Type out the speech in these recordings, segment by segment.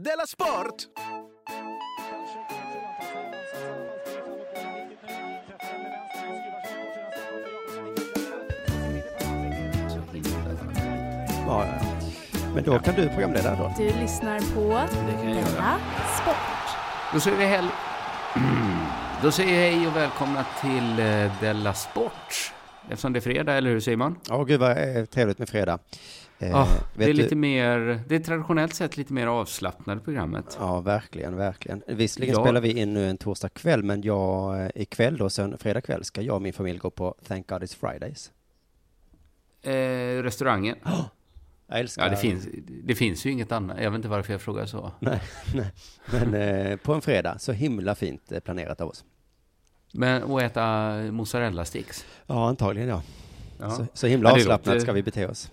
Della Sport! Ja. Men då kan du programleda då. Du lyssnar på. Della Sport. Då säger vi hel... Då säger jag hej och välkomna till eh, Della Sport. Eftersom det är fredag, eller hur Simon? Ja, gud vad trevligt med fredag. Eh, Ah, det är vet du- lite mer, det är traditionellt sett lite mer avslappnade programmet. Ja, verkligen, verkligen. Visserligen Ja. spelar vi in nu en torsdag kväll, men jag, eh, ikväll då, sen fredag kväll, ska jag och min familj gå på Thank God It's Fridays. Eh, restaurangen. Jag älskar... Ja, det finns, det finns ju inget annat. Jag vet inte varför jag frågar så. Nej, nej. Men eh, på en fredag, så himla fint eh, planerat av oss. Men att äta mozzarella sticks. Ja, antagligen ja. Ja. Så, så himla avslappnat ska vi bete oss.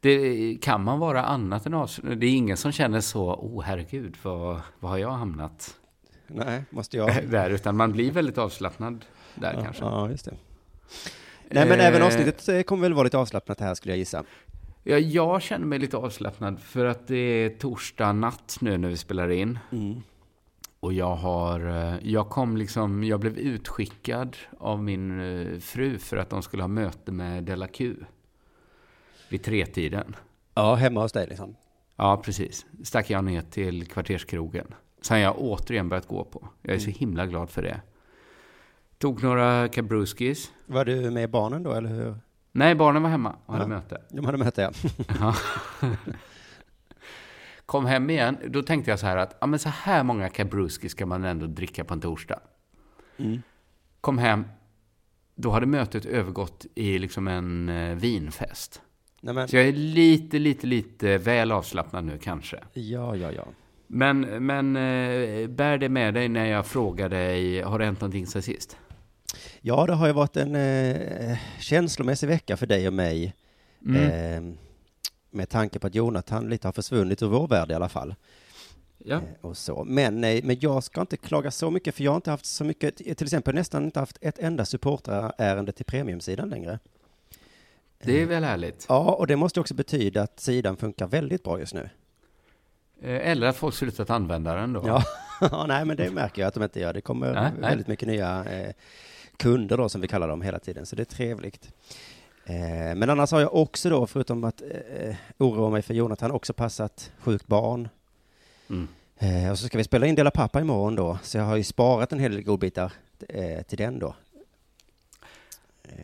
Det, kan man vara annat än avslappnad? Det är ingen som känner så, oh herregud, vad, vad har jag hamnat Nej, måste jag... där? Utan man blir väldigt avslappnad där ja, kanske. Ja, just det. Nej, men Eh, även avsnittet eh, kommer väl vara lite avslappnat här, skulle jag gissa. Ja, jag känner mig lite avslappnad för att det är torsdag natt nu när vi spelar in. Mm. Och jag har, eh, jag kom liksom, jag blev utskickad av min eh, fru för att de skulle ha möte med Della Q. Vid tretiden. Ja, hemma hos dig liksom. Ja, precis. Stack jag ner till kvarterskrogen. Sen jag återigen börjat gå på. Jag är så himla glad för det. Tog några kabruskis. Var du med barnen då, eller hur? Nej, barnen var hemma och hade Ja. möte. De hade möte, ja. Ja. Kom hem igen, då tänkte jag så här att ja, men så här många kabruski ska man ändå dricka på en torsdag. Mm. Kom hem, då hade mötet övergått i liksom en eh, vinfest. Nej, men, Så jag är lite, lite, lite väl avslappnad nu kanske. ja, ja, ja. Men, men eh, bär det med dig när jag frågar dig, har det hänt någonting sen sist? Ja, det har ju varit en eh, känslomässig vecka för dig och mig. Mm. Eh, med tanke på att Jonathan lite har försvunnit ur vår värld i alla fall. ja. Eh, och så. Men, eh, men jag ska inte klaga så mycket, för jag har inte haft så mycket, till exempel nästan inte haft ett enda supporterärende till premiumsidan längre. Det är väl härligt. Ja, och det måste också betyda att sidan funkar väldigt bra just nu. Eh, Eller att folk slutat använda den då. Ja, ja nej, men det märker jag att de inte gör. Det kommer Nej, nej. väldigt mycket nya eh, kunder då, som vi kallar dem hela tiden, så det är trevligt. Eh, men annars har jag också då, förutom att eh, oroa mig för Jonathan, också passat sjukt barn. Mm. Eh, och så ska vi spela in Dela Pappa imorgon då, så jag har ju sparat en hel del godbitar eh, till den då.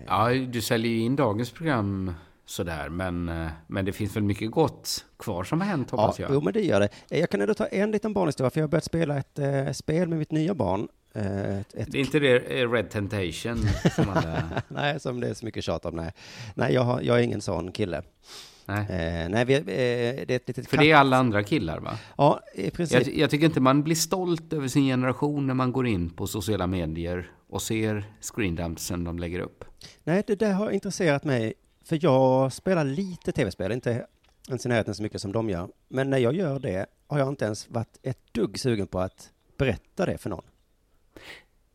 Ja, du säljer ju in dagens program sådär, men, eh, men det finns väl mycket gott kvar som har hänt hoppas ja, jag. Jo, men det gör det. Eh, Jag kan ändå ta en liten barnhistoria, för jag har börjat spela ett eh, spel med mitt nya barn. Eh, ett, ett Det är inte det eh, Red Temptation som alla... nej, som det är så mycket tjat om. Nej, nej jag, har, jag är ingen sån kille. Nej. Eh, nej, vi, eh, det är ett litet För det är alla andra killar va? Ja, i princip. Jag, jag tycker inte man blir stolt över sin generation när man går in på sociala medier och ser screendumpsen de lägger upp. Nej, det där har intresserat mig, för jag spelar lite tv-spel, inte ens i närheten så mycket som de gör. Men när jag gör det har jag inte ens varit ett dugg sugen på att berätta det för någon.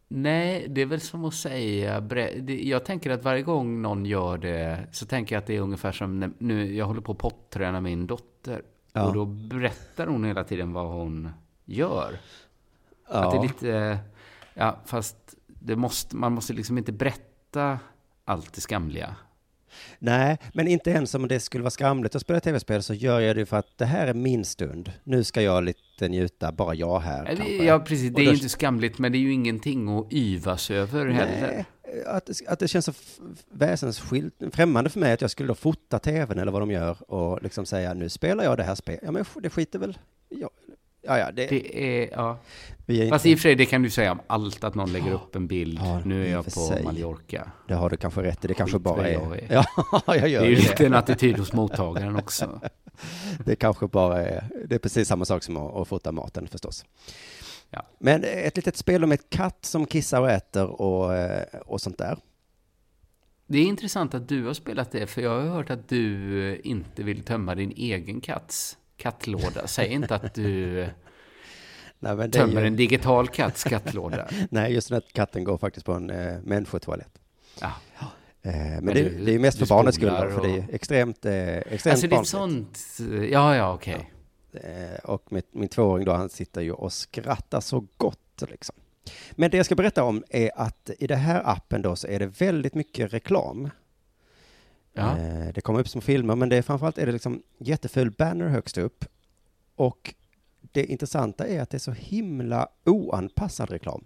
Nej, det är väl som att säga... Jag tänker att varje gång någon gör det så tänker jag att det är ungefär som nu, jag håller på att potträna min dotter. Ja. Och då berättar hon hela tiden vad hon gör. Ja. Att det är lite... Ja, fast det måste, man måste liksom inte berätta allt det skamliga. Nej, men inte ens om det skulle vara skamligt att spela tv-spel så gör jag det för att det här är min stund. Nu ska jag lite njuta, bara jag här Ja, det- kanske. Ja, precis. Det är då- inte skamligt, men det är ju ingenting att yvas över heller. Nej, att, det- att det känns så väsensskilt, främmande för mig att jag skulle då fota tvn eller vad de gör och liksom säga nu spelar jag det här spelet. Ja men det skiter väl jag. Ja, ja, det, Det är, ja. vi är Fast inte, i och för sig, det kan du säga om allt, att någon lägger upp en bild. Ja, nu är jag på sig. Mallorca. det har du kanske rätt i, det kanske Skit bara är... jag är. Ja, jag Det gör är ju lite det. en attityd hos mottagaren också. Det kanske bara är, det är precis samma sak som att, att fota maten förstås. Ja. Men ett litet spel om ett katt som kissar och äter och, eh, och sånt där. Det är intressant att du har spelat det, för jag har hört att du inte vill tömma din egen katts kattlåda. Säg inte att du Nej, tömmer ju, en digital katts kattlåda. nej, just den här katten går faktiskt på en eh, människotoalett. Ja. Eh, men Men det, du- det är mest för barnets skull, då, för det är och- extremt, eh, extremt Alltså det är sånt... Ja, ja, okej. Eh, och mitt, min tvååring då, han sitter ju och skrattar så gott liksom. Men det jag ska berätta om är att i den här appen då så är det väldigt mycket reklam. Ja. Eh, det kommer upp små filmer, men det är framförallt är det liksom jätteful banner högst upp. Och det intressanta är att det är så himla oanpassad reklam.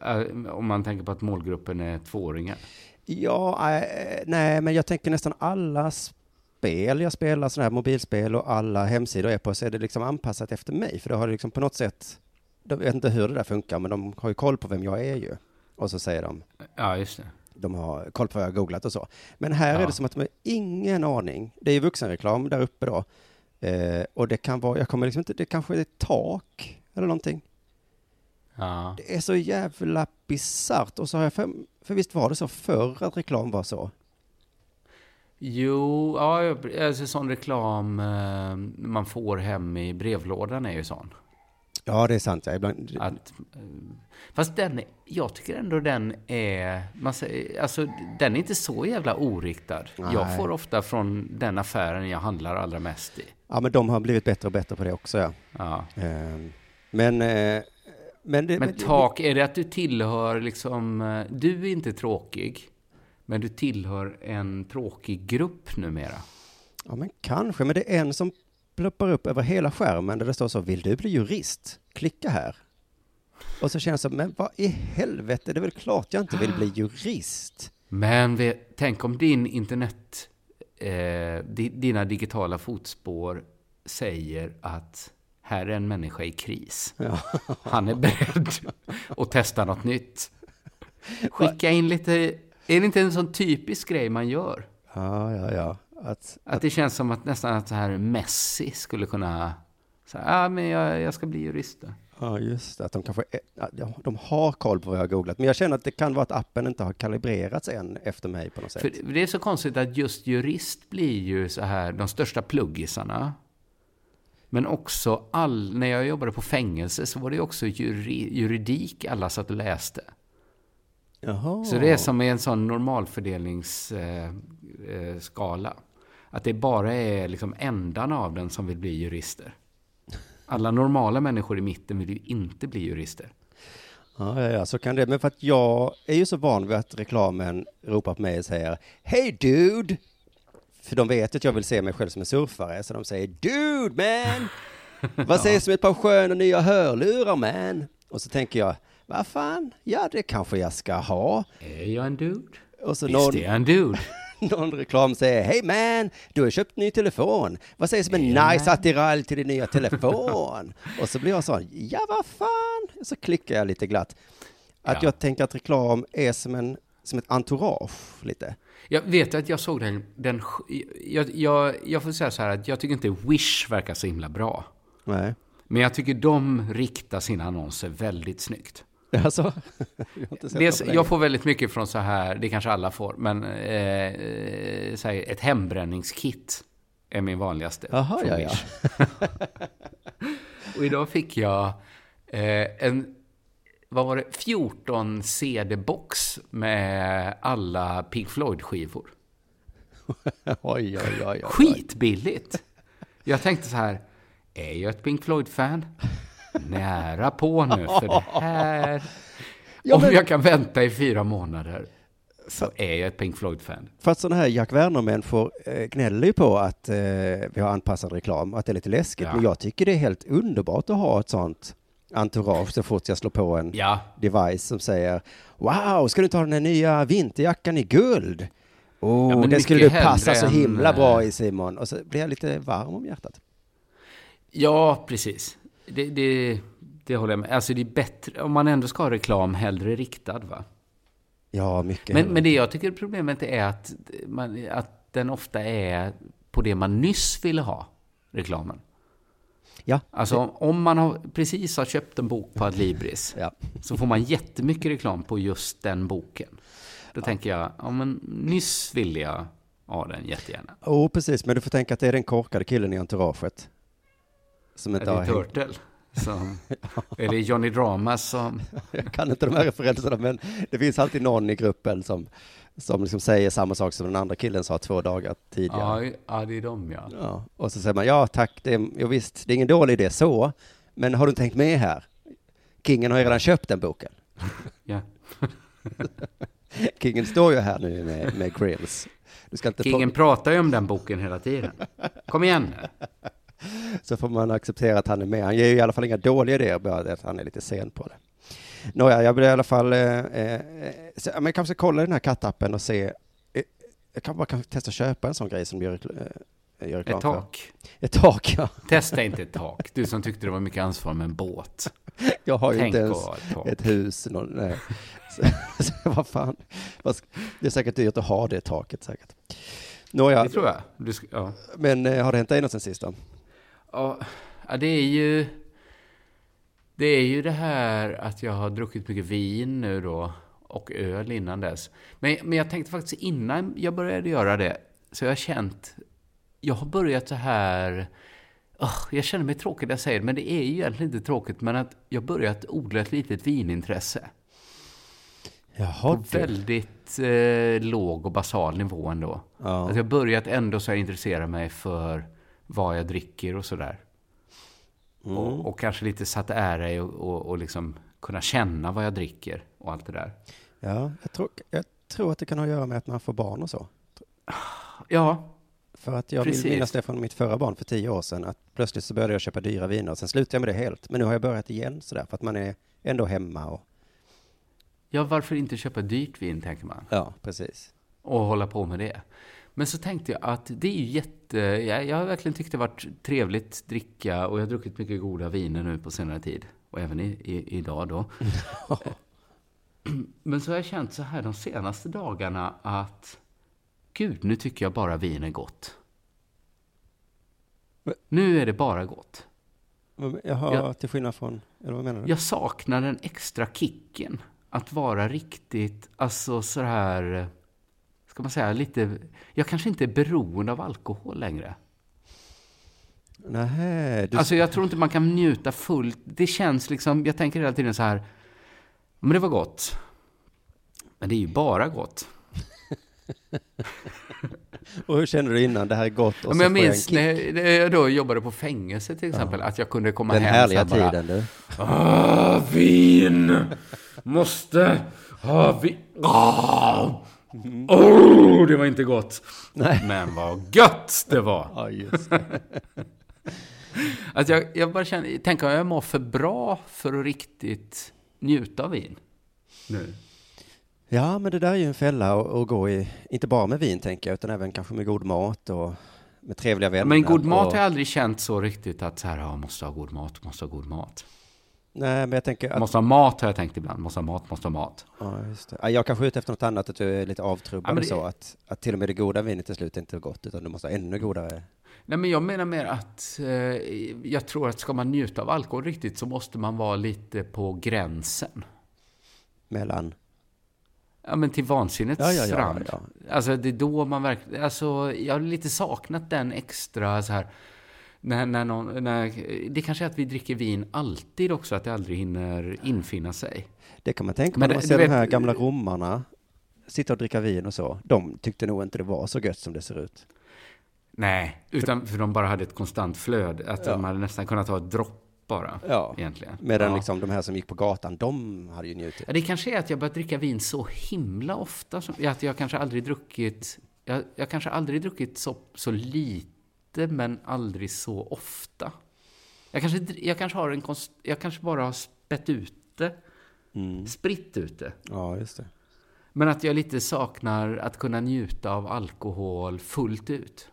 Eh, Om man tänker på att målgruppen är tvååringar. Ja, eh, nej, men jag tänker nästan alla spel jag spelar, sådana här mobilspel och alla hemsidor jag är på, så är det liksom anpassat efter mig. För då har det liksom på något sätt, de vet inte hur det där funkar, men de har ju koll på vem jag är ju. Och så säger de, Ja, just det. De har koll på vad jag har googlat och så. Men här är Ja. det som att de har ingen aning. Det är ju vuxenreklam där uppe då. Eh, och det kan vara, jag kommer liksom inte, det kanske är ett tak eller någonting. Ja. Det är så jävla bisarrt. Och så har jag för, för visst var det så förr att reklam var så? Jo, ja, alltså sån reklam eh, man får hem i brevlådan är ju sån. Ja, det är sant. Ja. Ibland, Att, eh, fast den, jag tycker ändå den är, man säger, alltså den är inte så jävla oriktad. Jag Nej. får ofta från den affären jag handlar allra mest i. Ja, men de har blivit bättre och bättre på det också, ja. Ja. Ehm, Men, eh, men det... Men tak, är det att du tillhör liksom, eh, du är inte tråkig, men du tillhör en tråkig grupp numera. Ja, men kanske. Men det är en som ploppar upp över hela skärmen där det står så, vill du bli jurist? Klicka här. Och så känns det som, men vad i helvete, det är väl klart jag inte vill bli jurist. Men vet, tänk om din internet, eh, di, dina digitala fotspår säger att här är en människa i kris. Ja. Han är beredd att testa något nytt. Skicka in lite, är det inte en sån typisk grej man gör? Ja, ja, ja. Att, Att det känns som att nästan att så här Messi skulle kunna säga, ah, men jag, jag ska bli jurist. då." ja, just det. Att de kanske, är, de har koll på vad jag har googlat. Men jag känner att det kan vara att appen inte har kalibrerats än efter mig på något sätt. För det är så konstigt att just jurist blir ju så här de största pluggisarna. Men också all, när jag jobbade på fängelse så var det också juri, juridik alla satt och läste. Jaha. Så det är som en sån normalfördelningsskala. Skala. att det bara är liksom ändarna av den som vill bli jurister. Alla normala människor i mitten vill ju inte bli jurister. Ja, ja, ja, så kan det. Men för att jag är ju så van vid att reklamen ropar på mig och säger Hej dude! För de vet att jag vill se mig själv som en surfare, så de säger Dude man! Vad sägs om ett par sköna nya hörlurar man? Och så tänker jag, vad fan, ja det kanske jag ska ha. Är jag en dude? Och så Visst någon, är jag en dude. någon reklam säger Hej man, du har köpt ny telefon. Vad sägs om en nice attiralj till din nya telefon? och så blir jag så, ja vad fan? Så klickar jag lite glatt. Att Ja. jag tänker att reklam är som, en, som ett entourage lite. Jag vet att jag såg den, den jag, jag, jag får säga så här att jag tycker inte Wish verkar så himla bra. Nej. Men jag tycker de riktar sina annonser väldigt snyggt. Alltså, jag Dels, jag får väldigt mycket från så här, det kanske alla får, men eh, så här, ett hembränningskit är min vanligaste. Jaha, ja, ja. Och idag fick jag eh, en, vad var det, 14 CD-box med alla Pink Floyd-skivor. Oj, oj, oj, oj. Skitbilligt! Jag tänkte så här, är jag ett Pink Floyd-fan? Nära på nu, för det här... Ja, Om men- jag kan vänta i fyra månader så är jag ett Pink Floyd-fan. För att sådana här Jack Werner-människor eh, gnäller ju på att eh, vi har anpassad reklam och att det är lite läskigt. Ja. Men jag tycker det är helt underbart att ha ett sånt entourage så fort jag slår på en Ja, device som säger Wow, ska du ta den här nya vinterjackan i guld? Oh, Ja, det skulle du passa så än, himla bra eh, i Simon. Och så blir jag lite varm om hjärtat. ja precis. Det, det, det håller jag med. Alltså det är bättre, om man ändå ska ha reklam, hellre riktad va? Ja, mycket Men, men det jag tycker problemet är att, man, att den ofta är på det man nyss ville ha, reklamen. Ja, Alltså om man har, precis har köpt en bok på Adlibris ja. så får man jättemycket reklam på just den boken. Då tänker jag, ja men nyss ville jag ha den jättegärna. Oh, precis. Men du får tänka att det är den korkade killen i entouraget. Som inte det har. Turtle? Som, det Johnny Drama som... Jag kan inte de här referenserna, men det finns alltid någon i gruppen som, som liksom säger samma sak som den andra killen sa två dagar tidigare. Ja, ja, det är de ja. Ja, och så säger man, ja tack, det är, jo, visst, det är ingen dålig idé så, men har du inte tänkt med här? Kingen har ju redan köpt den boken. ja. Kingen står ju här nu med, med grills. Kingen pratar ju om den boken hela tiden. Kom igen nu. så får man acceptera att han är med. Han ger ju i alla fall inga dåliga idéer, bara att han är lite sen på det. Nåja, jag vill i alla fall, eh, eh, så, men jag kanske ska kolla den här kattappen och se, eh, jag kan bara kanske testa att köpa en sån grej som gör, eh, gör reklam Ett tak. för. Ett tak, ja. Testa inte ett tak. Du som tyckte det var mycket ansvar med en båt. Jag har ju inte ens ett ett hus, någon, nej. Så, så, vad fan, det är säkert dyrt att ha det taket säkert. Nåja, Det tror jag. Du ja. men eh, har det hänt dig något sen sist då? Ja, det är ju... Det är ju det här att jag har druckit mycket vin nu då och öl innan dess. Men, men jag tänkte faktiskt innan jag började göra det så jag har känt... Jag har börjat så här... Åh, jag känner mig tråkig när jag säger det, men det är ju egentligen inte tråkigt. Men att jag har börjat odla ett litet vinintresse. Jaha, På väldigt eh, låg och basal nivå ändå. Ja. Att jag börjat ändå så här intressera mig för vad jag dricker och sådär. Mm. Och, och kanske lite satt ära i och, och, och liksom kunna känna vad jag dricker och allt det där. Ja, jag tror, jag tror att det kan ha att göra med att man får barn och så. Ja, För att jag Precis. vill minnas det från mitt förra barn för tio år sedan, att plötsligt så började jag köpa dyra viner, och sen slutade jag med det helt. Men nu har jag börjat igen sådär, för att man är ändå hemma och, ja, varför inte köpa dyrt vin, tänker man. ja, precis. Och hålla på med det. Men så tänkte jag att det är ju jätte... Jag, jag har verkligen tyckt det varit trevligt dricka och jag har druckit mycket goda viner nu på senare tid. Och även i, i, idag då. Men så har jag känt så här de senaste dagarna att Gud, nu tycker jag bara vin är gott. Men- Nu är det bara gott. Jaha, Ja. till skillnad från, eller vad menar du? Jag saknar den extra kicken. Att vara riktigt, alltså så här, ska man säga, lite... Jag kanske inte är beroende av alkohol längre. Nähä, du, Alltså jag tror inte man kan njuta fullt. Det känns liksom, jag tänker hela tiden så här, men det var gott. Men det är ju bara gott. och hur kände du innan? Det här är gott och Ja, men jag jag minns kick. när jag då jobbade på fängelse till exempel, att jag kunde komma Den hem härliga så här bara, tiden du. Ah, vin! Måste ha vin. Ah! Oh, det var inte gott. Nej. Men vad gött det var. Ja, just det. Alltså jag, jag bara känner, tänker jag mår för bra för att riktigt njuta av vin. Nu. Ja, men det där är ju en fälla att, att gå i, inte bara med vin tänker jag, utan även kanske med god mat och med trevliga vänner. Men god mat och, har jag aldrig känt så riktigt att så här, ja, måste ha god mat, måste ha god mat. Nej, men jag tänker att, Måste ha mat har jag tänkt ibland, måste ha mat, måste ha mat. ja, just det. Ja, jag kanske är ute efter något annat, att du är lite avtrubbad Ja, det- så, att, att till och med det goda vinet till slut inte är gott, utan du måste ha ännu godare. Nej, men jag menar mer att eh, jag tror att ska man njuta av alkohol riktigt så måste man vara lite på gränsen. Mellan, Ja, men till vansinnets Ja, ja, ja, rand. ja. Alltså, det är då man verkligen... Alltså, jag har lite saknat den extra så här... När, när någon, när, det kanske är att vi dricker vin alltid också, att det aldrig hinner infinna sig. det kan man tänka Men på när man ser du de här vet- gamla romarna, sitta och dricka vin och så. De tyckte nog inte det var så gött som det ser ut. Nej, utan för de bara hade ett konstant flöde. Att Ja. de hade nästan kunnat ta ett dropp bara, Ja. egentligen. Medan ja. liksom de här som gick på gatan, de hade ju njutit. Ja, det kanske är att jag börjat dricka vin så himla ofta. Som, att jag kanske aldrig druckit... Jag, jag kanske aldrig druckit så, så lite, men aldrig så ofta. Jag kanske, jag kanske har en konst, Jag kanske bara har spett ut det. Mm. Spritt ut det. Ja, just det. Men att jag lite saknar att kunna njuta av alkohol fullt ut.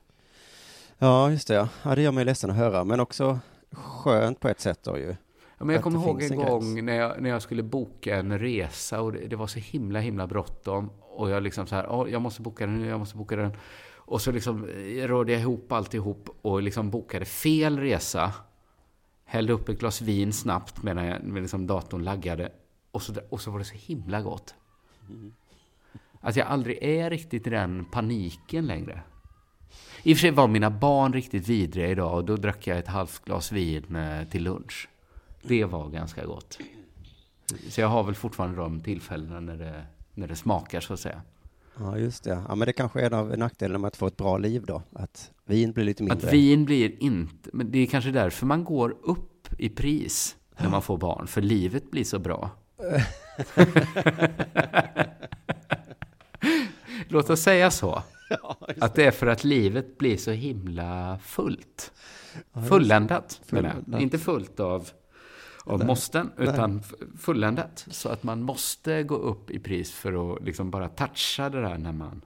Ja, just det. Ja. ja, det gör mig ledsen att höra, men också skönt på ett sätt då ju. Ja, men jag kommer ihåg en en gång när jag, när jag skulle boka en resa och det, det var så himla, himla bråttom. Och jag liksom så här, "Åh, jag måste boka den nu, jag måste boka den. Och så liksom eh, rörde jag ihop alltihop och liksom bokade fel resa. Hällde upp ett glas vin snabbt medan jag, med liksom datorn laggade. Och så, och så var det så himla gott. Att jag aldrig är riktigt i den paniken längre. I och för sig var mina barn riktigt vidriga idag och då drack jag ett halvt glas vin eh, till lunch. Det var ganska gott. Så jag har väl fortfarande de tillfällena när det, när det smakar så att säga. Ja, just det. Ja, men det kanske är en av nackdelarna med att få ett bra liv då. Att vin blir lite mindre. Att vin blir inte, men det är kanske därför man går upp i pris när man får barn, för livet blir så bra. Låt oss säga så. Ja, Att det är för att livet blir så himla fullt. Fulländat, menar jag. Inte fullt av, av måsten, utan fulländat. Så att man måste gå upp i pris för att liksom bara toucha det där när man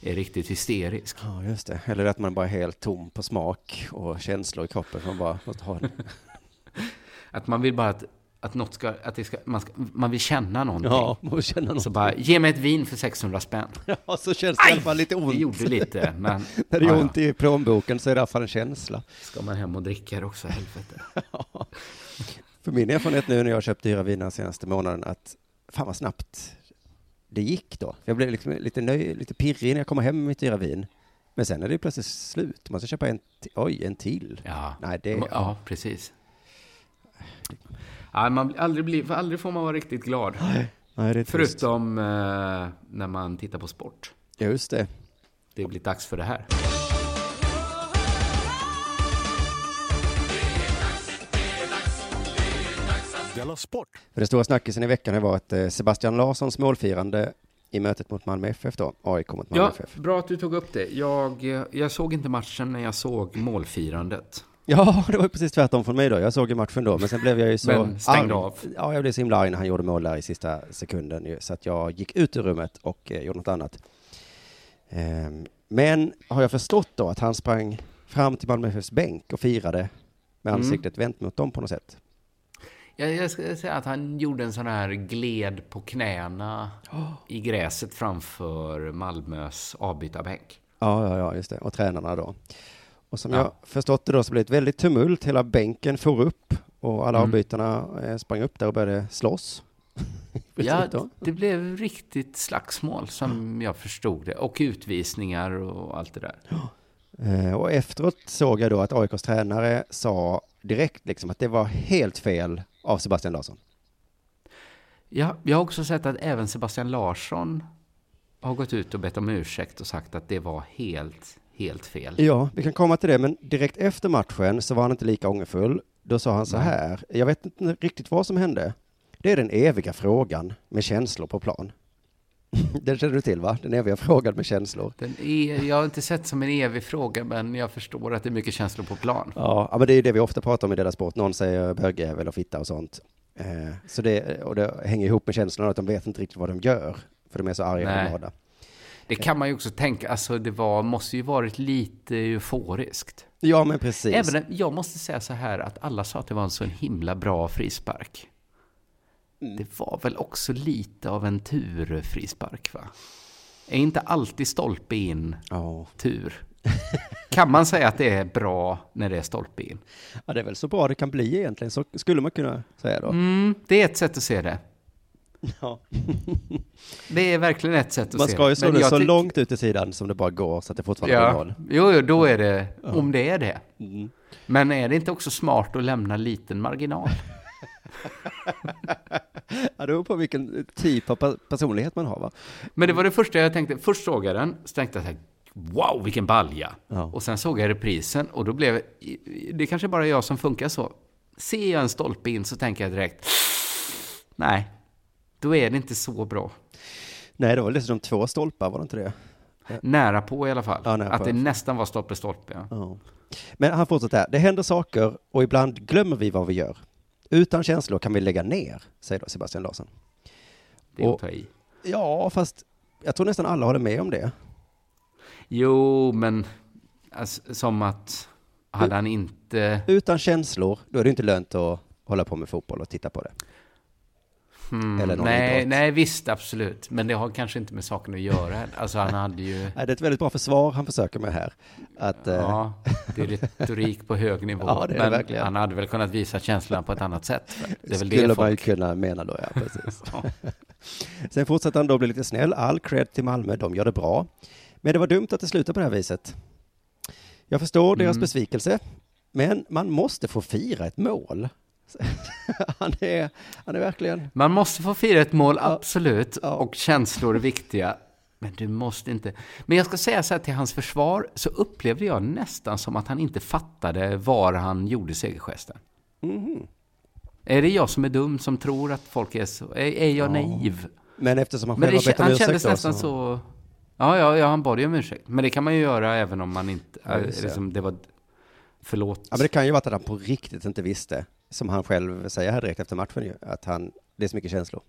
är riktigt hysterisk. Ja, just det. Eller att man bara är helt tom på smak och känslor i kroppen. Man bara måste ha det. Att man vill bara att, att något ska, att det ska, man, ska, man vill känna någonting. Ja, man får känna något. Så bara, ge mig ett vin för 600 spänn. Ja, så känns det i alla fall lite ont. Det gjorde lite, men... När det ja, gör ja. ont i plånboken så är det i alla fall en känsla. Ska man hem och dricka det också, helvete. För min erfarenhet nu när jag köpt dyra viner den senaste månaden att fan vad snabbt det gick då. Jag blev liksom lite nöjd, lite pirrig när jag kommer hem med mitt dyra vin. Men sen är det plötsligt slut. Man ska köpa en, ti- oj, en till. Ja, Nej, det, ja. ja. precis. Ja, man blir aldrig, bli, för aldrig får man vara riktigt glad. Nej. Förutom eh, när man tittar på sport. Just det. Det blir dags för det här. Della Sport! För det stora snackisen i veckan har varit eh, Sebastian Larssons målfirande i mötet mot Malmö FF då. AIK mot Malmö Ja, FF. bra att du tog upp det. Jag, eh, jag såg inte matchen när jag såg målfirandet. Ja, det var precis tvärtom från mig då. Jag såg ju matchen då, men sen blev jag ju så Men stängde arg. av. Ja, jag blev så himla arg när han gjorde mål där i sista sekunden ju, så att jag gick ut ur rummet och eh, gjorde något annat. Ehm, men har jag förstått då att han sprang fram till Malmö FFs bänk och firade med Mm. ansiktet vänt mot dem på något sätt? Jag, jag ska säga att han gjorde en sån här gled på knäna i gräset framför Malmös avbytarbänk. Ja, ja, ja, just det. Och tränarna då. Och som Ja. jag förstått det då så blev det ett väldigt tumult. Hela bänken for upp och alla Mm. avbytarna eh, sprang upp där och började slåss. Ja, då. det blev riktigt slagsmål som jag förstod det. Och utvisningar och allt det där. Eh, Och efteråt såg jag då att AIKs tränare sa direkt liksom att det var helt fel av Sebastian Larsson. Ja, jag har också sett att även Sebastian Larsson har gått ut och bett om ursäkt och sagt att det var helt, helt fel. Ja, vi kan komma till det, men direkt efter matchen så var han inte lika ångerfull. Då sa han så här, jag vet inte riktigt vad som hände. Det är den eviga frågan med känslor på plan. Den känner du till va? Den eviga frågan med känslor. Den är, jag har inte sett som en evig fråga, men jag förstår att det är mycket känslor på plan. Ja, men det är ju det vi ofta pratar om i Della Sport. Någon säger bögjävel och fitta och sånt. Eh, så det, och det hänger ihop med känslorna att de vet inte riktigt vad de gör. För de är så arga och glada. Det kan man ju också tänka, alltså det var, måste ju varit lite euforiskt. Ja, men precis. Även, jag måste säga så här att alla sa att det var en så himla bra frispark. Det var väl också lite av en turfrispark va? Är inte alltid stolpe in Ja. tur? Kan man säga att det är bra när det är stolpe in? ja, det är väl så bra det kan bli egentligen. Så skulle man kunna säga då. Mm, det är ett sätt att se det. Ja. Det är verkligen ett sätt att Man se ska ju slå det så långt ut i sidan som det bara går så att det fortfarande Ja, mål. jo, jo, då är det, om det är det. Mm. Men är det inte också smart att lämna liten marginal? Ja, det beror på vilken typ av personlighet man har va? Men det var det första jag tänkte. Först såg jag den, så tänkte jag så här, wow, vilken balja. Ja. Och sen såg jag reprisen och då blev det kanske bara jag som funkar så. Ser jag en stolpe in så tänker jag direkt, nej, då är det inte så bra. Nej, det var dessutom två stolpar, var det inte det? Nära på i alla fall. Ja, att på. det nästan var stolpe, stolpe. Ja. Men han fortsätter här. Det händer saker och ibland glömmer vi vad vi gör. Utan känslor kan vi lägga ner, säger då Sebastian Larsson. Det är att ta i. Ja, fast jag tror nästan alla håller med om det. Jo, men alltså, som att hade han inte... Utan känslor, då är det inte lönt att hålla på med fotboll och titta på det. Hmm, Eller någon nej, idrott. nej, visst, absolut. Men det har kanske inte med saken att göra. Alltså, han hade ju... Nej, det är ett väldigt bra försvar han försöker med här. Att, eh, Ja, det är retorik på hög nivå. Ja, det är det men verkligen. han hade väl kunnat visa känslorna på ett annat sätt. Det är väl skulle det man folk... kunna mena då, ja precis. Ja. Sen fortsätter han då bli lite snäll. All cred till Malmö, de gör det bra. Men det var dumt att det slutar på det här viset. Jag förstår deras Mm. besvikelse, men man måste få fira ett mål. han, är, han är verkligen... Man måste få fira ett mål, Ja. absolut. Ja. Och känslor är viktiga. Men du måste inte... Men jag ska säga så här till hans försvar, så upplevde jag nästan som att han inte fattade var han gjorde segergesten. Mhm. Är det jag som är dum som tror att folk är så? Är, är jag Ja. naiv? Men eftersom han själv har bett om han ursäkt kändes då, nästan så... Ja, ja, ja, han bad ju om ursäkt. Men det kan man ju göra även om man inte... Ja, just det. liksom, det var... Förlåt. Ja, men det kan ju vara att han på riktigt inte visste, som han själv säger här direkt efter matchen ju, att han, det är så mycket känslor.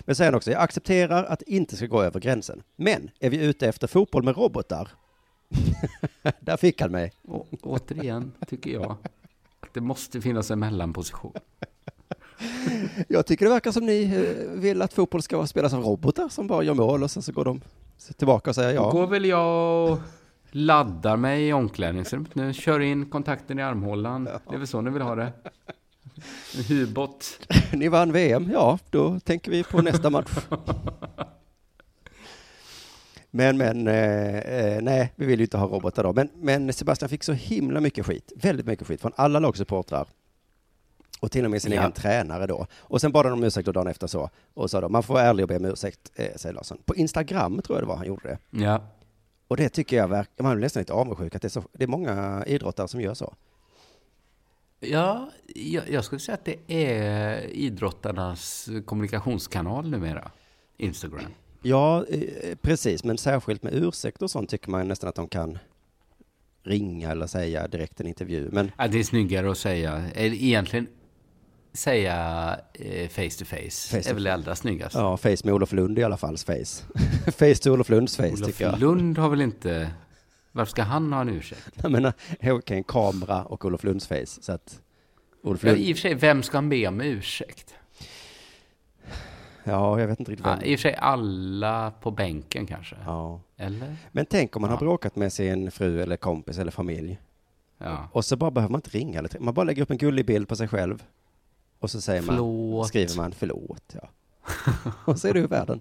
Men säger han också, jag accepterar att det inte ska gå över gränsen. Men är vi ute efter fotboll med robotar? Där fick han mig. Å, återigen, tycker jag, att det måste finnas en mellanposition. Jag tycker det verkar som ni eh, vill att fotboll ska spelas av robotar som bara gör mål och sen så går de tillbaka och säger Då ja. går väl jag och laddar mig i omklädningsrummet nu. Kör in kontakten i armhålan. Det är väl så ni vill ha det? En hubåt. Ni vann VM, ja, då tänker vi på nästa match. Men, men, eh, eh, nej, vi vill ju inte ha robotar då. Men, men Sebastian fick så himla mycket skit, väldigt mycket skit från alla lagsupportrar. Och till och med sin Ja. egen tränare då. Och sen bad han om ursäkt då dagen efter så. Och sa då, man får vara ärlig och be om ursäkt, eh, säger Larsson. På Instagram tror jag det var han gjorde det. Ja. Och det tycker jag verkar, man är nästan lite avundsjuk att det är, så, det är många idrottare som gör så. Ja, jag, jag skulle säga att det är idrottarnas kommunikationskanal numera. Instagram. Ja, eh, precis, men särskilt med ursäkt och sånt tycker man nästan att de kan ringa eller säga direkt en intervju. Men Ja, det är snyggare att säga, eller egentligen säga eh, face to face. Face to är väl det allra snyggaste. ja, face med Olof Lund i alla fall, face. face till Olof Lunds face Olof tycker jag. Lund har väl inte... Varför ska han ha en ursäkt? Jag menar, okej, en kamera och Olof Lunds face. Så att Olof Ja, Lund, I och för sig, vem ska han be om ursäkt? ja, jag vet inte riktigt Ja, vem. I och för sig alla på bänken kanske. Ja. Eller? Men tänk om man har Ja. bråkat med sin fru eller kompis eller familj. Ja. Och så bara behöver man inte ringa man bara lägger upp en gullig bild på sig själv. Och så säger man, Förlåt. skriver man förlåt, ja. och så är det ur världen.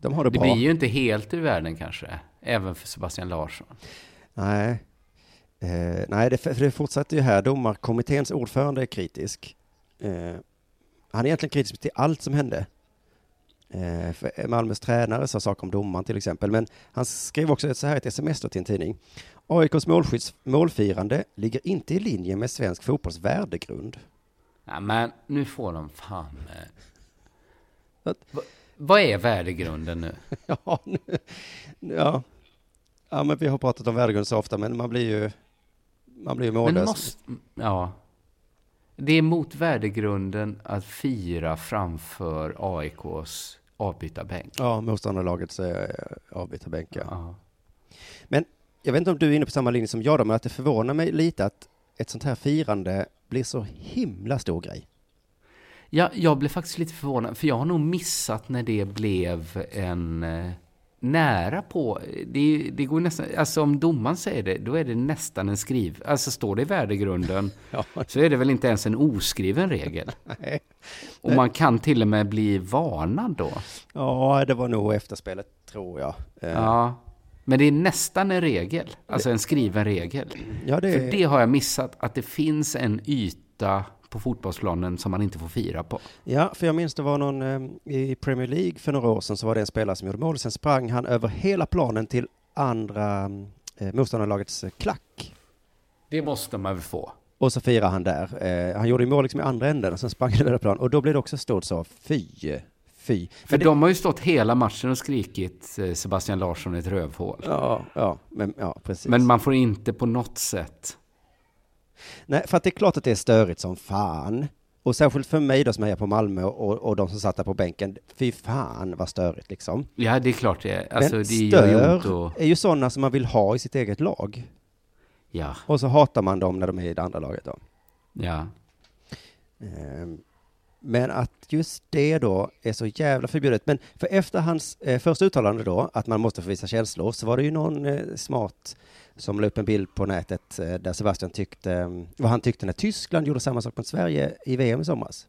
De har det, Det bra. blir ju inte helt ur världen kanske. Även för Sebastian Larsson. Nej, eh, nej det, för det fortsätter ju här. Domarkommitténs ordförande är kritisk. Eh, han är egentligen kritisk till allt som hände. Eh, för Malmös tränare sa saker om domaren till exempel, men han skrev också så här ett sms till en tidning. AIKs målskydds, målfirande ligger inte i linje med svensk fotbolls värdegrund. Ja, men nu får de fan... Eh. Vad? Va, vad är värdegrunden nu? Ja, nu, ja. Ja, men vi har pratat om värdegrund så ofta, men man blir ju, man blir ju Men mållös. måste... Ja. Det är mot värdegrunden att fira framför AIKs avbytarbänk. Ja, motståndarlagets eh, avbytarbänk, ja. Ja. Jag vet inte om du är inne på samma linje som jag då, men att det förvånar mig lite att ett sånt här firande blir så himla stor grej. Ja, jag blev faktiskt lite förvånad, för jag har nog missat när det blev en eh, nära på. Det, det går nästan, alltså om domaren säger det, då är det nästan en skriv. Alltså står det i värdegrunden Ja, så är det väl inte ens en oskriven regel. nej. Och man kan till och med bli varnad då. ja det var nog efterspelet, tror jag. Eh, Ja. Men det är nästan en regel, alltså en skriven regel. ja det, För det har jag missat, att det finns en yta på fotbollsplanen som man inte får fira på. ja, för jag minns det var någon eh, i Premier League för några år sedan så var det en spelare som gjorde mål, sen sprang han över hela planen till andra eh, motståndarlagets eh, klack. Det måste man väl få. Och så firade han där. Eh, han gjorde ju mål liksom i andra änden och sen sprang han över planen och då blev det också stort så, fy, fy. För Men det- de har ju stått hela matchen och skrikit eh, Sebastian Larsson är ett rövhål. Ja, ja, men, ja, precis. Men man får inte på något sätt... Nej, för att det är klart att det är störigt som fan. Och särskilt för mig då som är på Malmö och, och de som satt där på bänken. Fy fan vad störigt liksom. Ja, det är klart det är. Alltså, Men det gör ju stör och... är ju sådana som man vill ha i sitt eget lag. Ja, Och så hatar man dem när de är i det andra laget då. ja. Ehm, Men att just det då är så jävla förbjudet. Men för efter hans eh, första uttalande då, att man måste få visa känslor, så var det ju någon eh, smart som la upp en bild på nätet eh, där Sebastian tyckte, eh, vad han tyckte när Tyskland gjorde samma sak mot Sverige i VM i somras.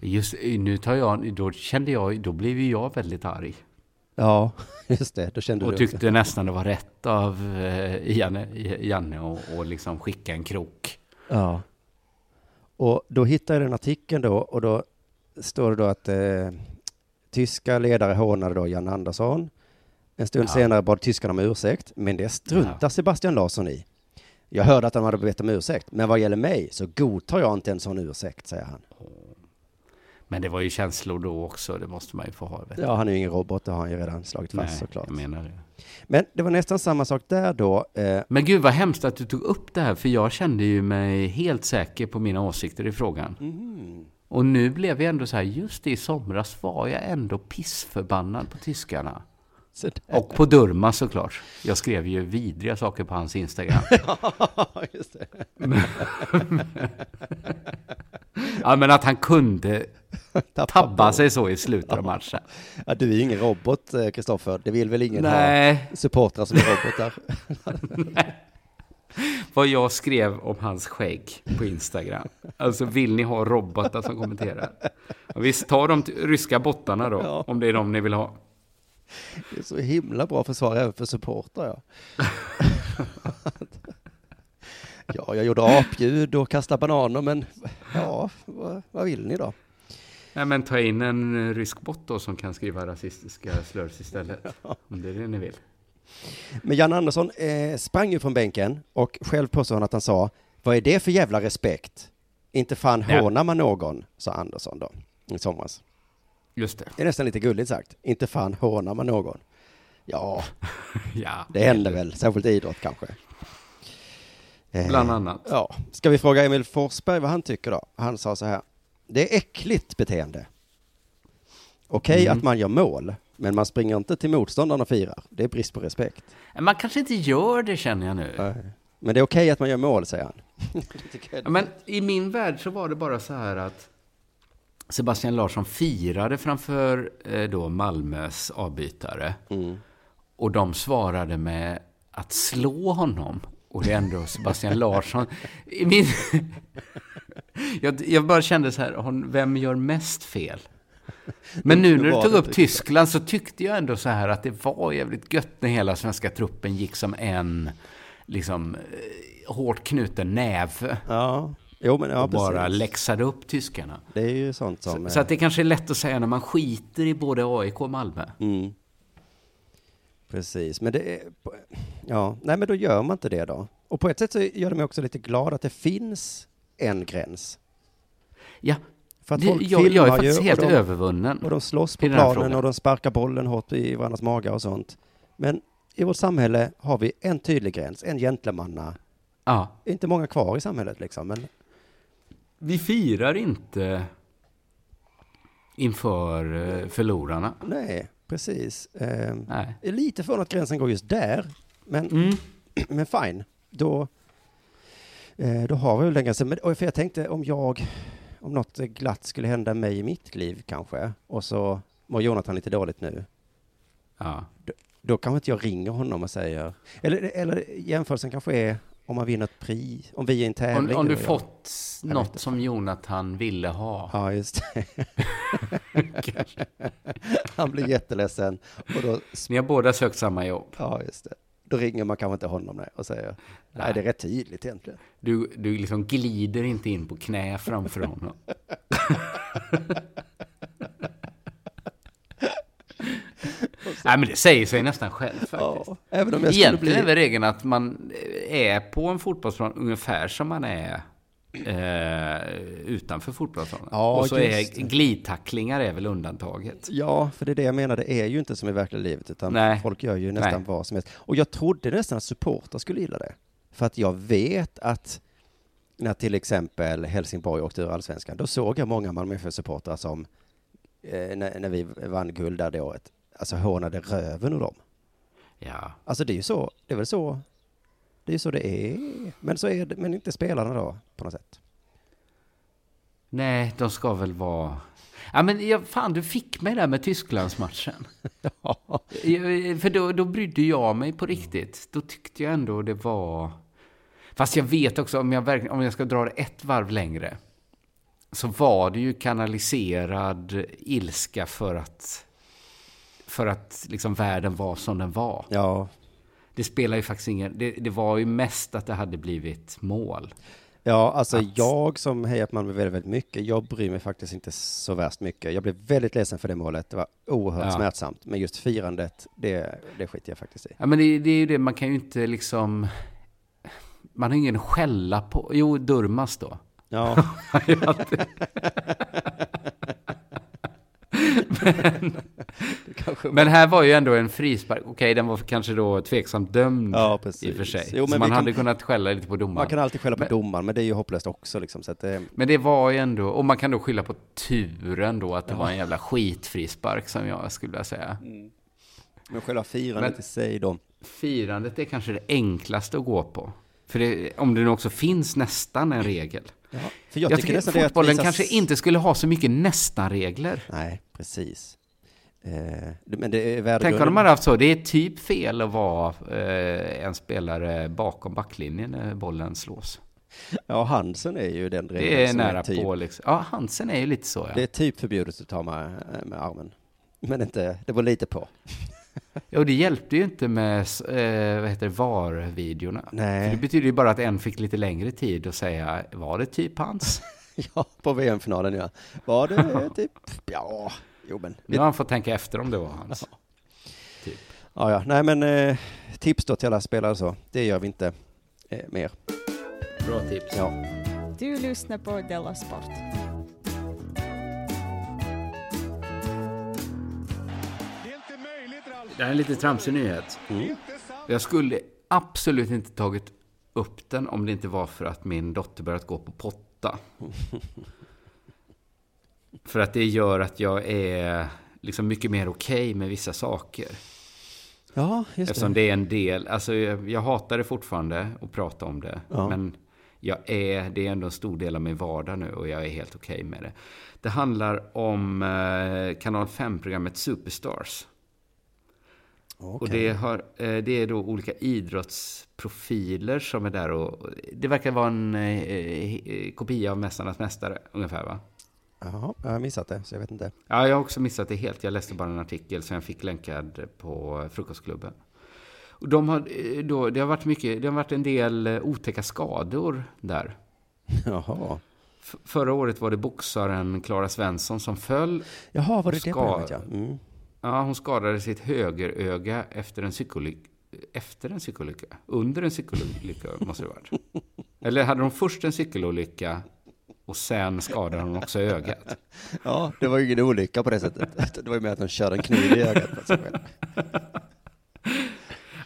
Just nu tar jag... Då kände jag... Då blev ju jag väldigt arg. Ja, just det, då kände Och du. tyckte nästan det var rätt av eh, Janne, Janne och, och liksom skicka en krok. Ja. Och då hittade jag den artikeln då och då står det då att eh, tyska ledare hånade då Jan Andersson. En stund Ja. senare bad tyskarna om ursäkt, men det struntar Ja. Sebastian Larsson i. Jag hörde att de hade bett om ursäkt, men vad gäller mig så godtar jag inte en sån ursäkt, säger han. Men det var ju känslor då också, det måste man ju få ha. Ja, han är ju ingen robot, det har han ju redan slagit fast Nej, såklart. jag menar det. Men det var nästan samma sak där då. Eh, Men gud vad hemskt att du tog upp det här, för jag kände ju mig helt säker på mina åsikter i frågan. mhm. Och nu blev jag ändå så här, just i somras var jag ändå pissförbannad på tyskarna. Och på Durma såklart. Jag skrev ju vidriga saker på hans Instagram. Ja, men att han kunde Tappa tabba på. sig så i slutet av matchen. Ja, du är ju ingen robot, eh, Kristoffer. Det vill väl ingen Nej, ha supportrar som är robotar? vad jag skrev om hans skägg på Instagram. Alltså vill ni ha robotar som kommenterar? Och visst, ta de ryska bottarna då, Ja. om det är de ni vill ha. Det är så himla bra försvar även för supportrar. Ja. ja, jag gjorde apljud och kastade bananer, men ja, vad, vad vill ni då? Nej, men ta in en eh, rysk bot då som kan skriva rasistiska slurs istället. Om det är det ni vill. Men Jan Andersson eh, sprang ju från bänken och själv påstår han att han sa, vad är det för jävla respekt? Inte fan Ja. hånar man någon, sa Andersson då, i somras. Just det. Det är nästan lite gulligt sagt. Inte fan hånar man någon. Ja, Ja, det händer väl, särskilt i idrott kanske. Eh, Bland annat. Ja, ska vi fråga Emil Forsberg vad han tycker då? Han sa så här, det är äckligt beteende. Okej Mm. att man gör mål, men man springer inte till motståndaren och firar. Det är brist på respekt. Man kanske inte gör det känner jag nu. Men det är okej att man gör mål, säger han. Ja, Men i min värld så var det bara så här att Sebastian Larsson firade framför eh, då Malmös avbytare. Mm. Och de svarade med att slå honom. Och det är ändå Sebastian Larsson. Min... jag, jag bara kände så här, vem gör mest fel? Men nu när du tog upp. Tyskland så tyckte jag ändå så här att det var jävligt gött när hela svenska truppen gick som en liksom eh, hårt knuten näve Ja, jo men ja, och bara precis. läxade upp tyskarna. Det är ju sånt som... Så, så att det kanske är lätt att säga när man skiter i både AIK och Malmö. Mm. Precis, men det är... Ja, nej men då gör man inte det då. Och på ett sätt så gör det mig också lite glad att det finns en gräns. Ja, För att det, folk jag, jag är faktiskt ju helt och de, övervunnen. och de slåss på planen frågan. och de sparkar bollen hårt i varandras magar och sånt. Men i vårt samhälle har vi en tydlig gräns, en gentlemanna. Ja. Inte många kvar i samhället liksom, men Vi firar inte inför eh, förlorarna. nej, precis. Eh, Nej. är lite förvånad att gränsen går just där, men Mm. Men fine, då, eh, då har vi väl den gränsen. Men, för jag tänkte om jag, om något glatt skulle hända mig i mitt liv kanske, och så mår Jonathan lite dåligt nu, Ja. då kanske inte jag ringer honom och säger, eller, eller jämförelsen kanske är om man vinner ett pris, om vi är i en Om, tävling. om du och jag- fått Jag något som Jonathan ville ha. Ja, just det. Han blir jätteledsen och då, Ni har båda sökt samma jobb. ja just det. Då ringer man kanske inte honom nej, och säger, nej, Nej. det är rätt tydligt egentligen. Du, du liksom glider inte in på knä framför honom. Nej, men det säger sig nästan själv faktiskt. Ja, även om jag Egentligen är bli... väl regeln att man är på en fotbollsplan ungefär som man är eh, utanför fotbollsplanen. Ja, och så är glidtacklingar är väl undantaget. Ja, för det är det jag menar, det är ju inte som i verkliga livet, utan Nej. folk gör ju nästan Nej. vad som helst. Och jag trodde nästan att supportrar skulle gilla det. För att jag vet att när till exempel Helsingborg åkte ur allsvenskan, då såg jag många Malmö FF-supportrar som, eh, när, när vi vann guld där det året, alltså hånade röven ur dem. Ja. Alltså det är ju så, det är väl så, det är ju så det är. Men så är det, men inte spelarna då, på något sätt. Nej, de ska väl vara... Ja, men jag, fan, du fick mig där med Tysklandsmatchen. Jag- För då, då brydde jag mig på riktigt. Då tyckte jag ändå det var... Fast jag vet också, om jag, verkligen, om jag ska dra det ett varv längre, så var det ju kanaliserad ilska för att, för att liksom världen var som den var. Ja, Det spelar ju faktiskt ingen... Det, det var ju mest att det hade blivit mål. Ja, alltså Att- jag som hejar på Malmö väldigt, väldigt mycket, jag bryr mig faktiskt inte så värst mycket. Jag blev väldigt ledsen för det målet, det var oerhört Ja. smärtsamt. Men just firandet, det, det skiter jag faktiskt i. Ja, men det, det är ju det, man kan ju inte liksom... Man har ingen skälla på. Jo, Durmas då. Ja, Men här var ju ändå en frispark. Okej, den var kanske då tveksamt dömd Ja, precis. i och för sig. Jo, så man hade kan- kunnat skälla lite på domaren. man kan alltid skälla på Men- domaren, men det är ju hopplöst också liksom. Så att det, Men det var ju ändå, och man kan då skylla på turen då, att det var en jävla skitfrispark som jag skulle vilja säga. men själva firandet Men- i sig då. Firandet är kanske det enklaste att gå på. För det, om det nu också finns nästan en regel. Ja, för jag, Jag, tycker tycker är fotbollen visa- kanske inte skulle ha så mycket nästan-regler. Nej, precis. Eh, men det är Tänk om de hade haft så. Det är typ fel att vara eh, en spelare bakom backlinjen när bollen slås. Ja, Hansen är ju den regeln Det är nära typ, på liksom. Ja, Hansen är ju lite så ja. Det är typ förbjudet att ta med, med armen. Men inte, det var lite på. Ja, och det hjälpte ju inte med eh, vad heter det, VAR-videorna. För det betyder ju bara att en fick lite längre tid att säga, var det typ hans? ja, på VM-finalen ja. Var det typ, ja, jo men. Nu har han fått tänka efter om det var hans. Typ. Ja, ja, nej men eh, tips då till alla spelare så. Det gör vi inte eh, mer. Bra tips. Ja. Du lyssnar på Della Sport. Det här är en lite tramsig nyhet. Mm. Jag skulle absolut inte tagit upp den om det inte var för att min dotter börjat gå på potta. för att det gör att jag är liksom mycket mer okej med vissa saker. Ja, just Eftersom det. det är en del, alltså jag, jag hatar det fortfarande att prata om det. Ja. Men jag är, det är ändå en stor del av min vardag nu och jag är helt okej med det. Det handlar om eh, kanal 5-programmet Superstars. Och Okej. det, har, eh, det är då olika idrottsprofiler som är där och det verkar vara en eh, eh, kopia av Mästarnas Mästare ungefär va? Jaha, jag har missat det, så jag vet inte. Ja, jag har också missat det helt. Jag läste bara en artikel som jag fick länkad på Frukostklubben. Och de har, då, det, har varit mycket, det har varit en del otäcka skador där. Jaha. F- förra året var det boxaren Klara Svensson som föll. Jaha, var det det programmet ja? Mm. Ja, hon skadade sitt högeröga efter en cykelolycka. Efter en cykelolycka? Under en cykelolycka måste det ha varit. Eller hade hon först en cykelolycka och sen skadade hon också ögat? Ja, det var ju ingen olycka på det sättet. Det var ju mer att de körde en kniv i ögat på sig själv.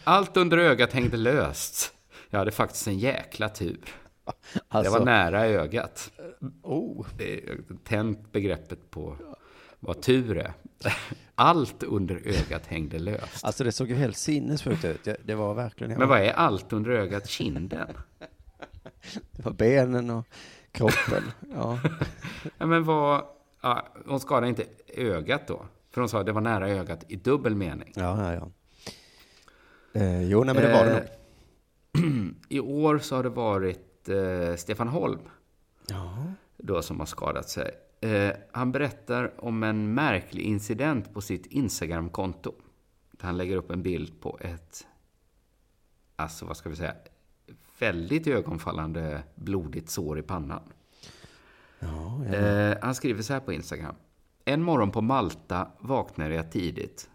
Allt under ögat hängde löst. Jag hade faktiskt en jäkla tur. Alltså, Det var nära ögat. oh, tänt begreppet på vad tur är. Allt under ögat hängde löst. alltså det såg ju helt sinnessjukt ut. Det, var verkligen... Men vad är allt under ögat? Kinden? Det var benen och kroppen. Ja, Ja, men vad... Ja, hon skadade inte ögat då. För hon sa att det var nära ögat i dubbel mening. ja, ja. ja. Eh, jo, nej, men det var det nog. Eh, I år så har det varit eh, Stefan Holm Ja. då som har skadat sig. Eh, han berättar om en märklig incident på sitt Instagram-konto. Där han lägger upp en bild på ett, alltså vad ska vi säga, väldigt ögonfallande blodigt sår i pannan. Ja, ja. Eh, han skriver så här på Instagram. En morgon på Malta vaknade jag tidigt.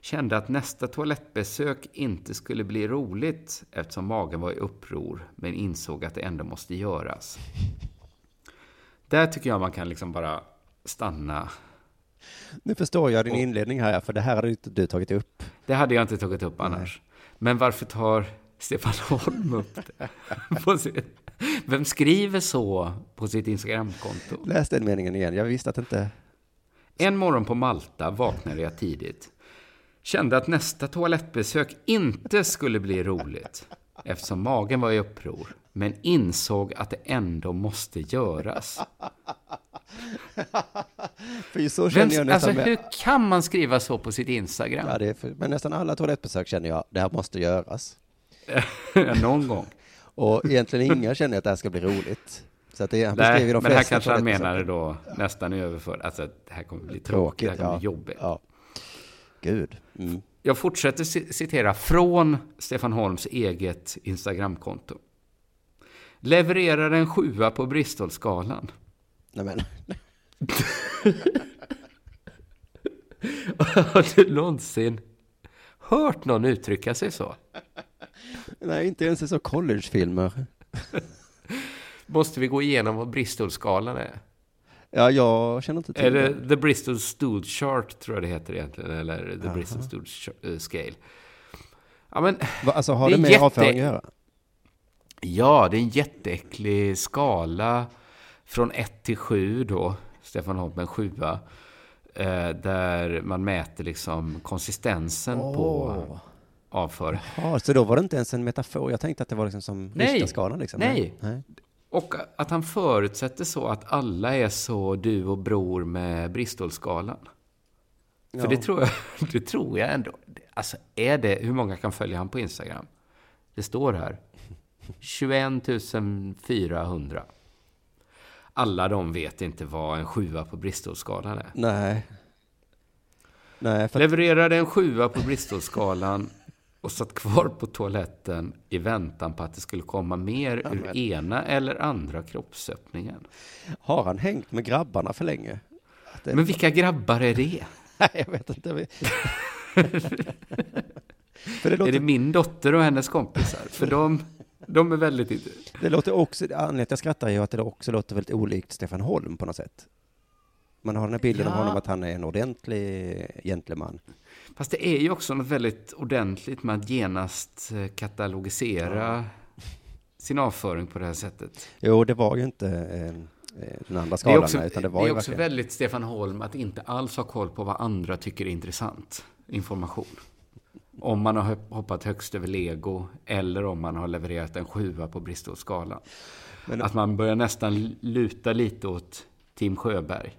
Kände att nästa toalettbesök inte skulle bli roligt eftersom magen var i uppror, men insåg att det ändå måste göras. Där tycker jag man kan liksom bara stanna. Nu förstår jag din Och- inledning här, för det här hade inte du tagit upp. Det hade jag inte tagit upp annars. Men varför tar Stefan Holm upp det? Sin- Vem skriver så på sitt Instagramkonto? Läs den meningen igen. Jag visste att inte... En morgon på Malta vaknade jag tidigt. Kände att nästa toalettbesök inte skulle bli roligt eftersom magen var i uppror. Men insåg att det ändå måste göras. För så känner jag nästan alltså, med... hur kan man skriva så på sitt Instagram? Ja, det är för... Men nästan alla toalettbesök känner jag, det här måste göras. Någon gång. Och egentligen inga känner att det här ska bli roligt. Så att det, han Nej, de men här kanske han menade då nästan i överför. Alltså, det här kommer bli tråkigt, Tråkigt, det här kommer ja. bli jobbigt. Ja. Gud. Mm. Jag fortsätter ci- citera från Stefan Holms eget Instagramkonto. Levererar en sjua på Bristolskalan. Nej men, Har du någonsin hört någon uttrycka sig så? nej inte ens i så collegefilmer. Måste vi gå igenom vad Bristolskalan är? Ja, jag känner inte till Är det The Bristol Stool Chart, tror jag det heter egentligen, eller The Bristol Stool eh, Scale. Ja, men Va, alltså har Det det, med jätte- avföring att göra? Ja, det är en jätteäcklig skala från 1 till 7 då, Stefan Holm, en sjua, eh, där man mäter liksom konsistensen på avföring. Ja, så då var det inte ens en metafor. Jag tänkte att det var liksom som. Richterskalan liksom. Nej. Nej. Och att han förutsätter så att alla är så du och bror med Bristolskalan. För Ja. det tror jag, det tror jag ändå. Alltså, är det, hur många kan följa han på Instagram? Det står här. 21 400. Alla de vet inte vad en sjua på Bristolskalan är. Nej. Nej, för Levererade en sjua på Bristolskalan och satt kvar på toaletten i väntan på att det skulle komma mer ur men- ena eller andra kroppsöppningen. har han hängt med grabbarna för länge? Det, Men vilka grabbar är det? Nej, jag vet inte. Det Är låter, det det... min dotter och hennes kompisar? För de, de är väldigt... int- låter också, anledningen till att jag skrattar är att det också låter väldigt olikt Stefan Holm på något sätt. Man har den här bilden av Ja. honom att han är en ordentlig gentleman. Fast det är ju också något väldigt ordentligt med att genast eh, katalogisera sin avföring på det här sättet. Jo, det var ju inte eh, eh, den andra Det är skalan, också, utan det det var är ju också verkligen... väldigt Stefan Holm att inte alls ha koll på vad andra tycker är intressant information. Om man har hop- hoppat högst över lego eller om man har levererat en sjua på Bristolskalan. Men- Att man börjar nästan luta lite åt Tim Sjöberg.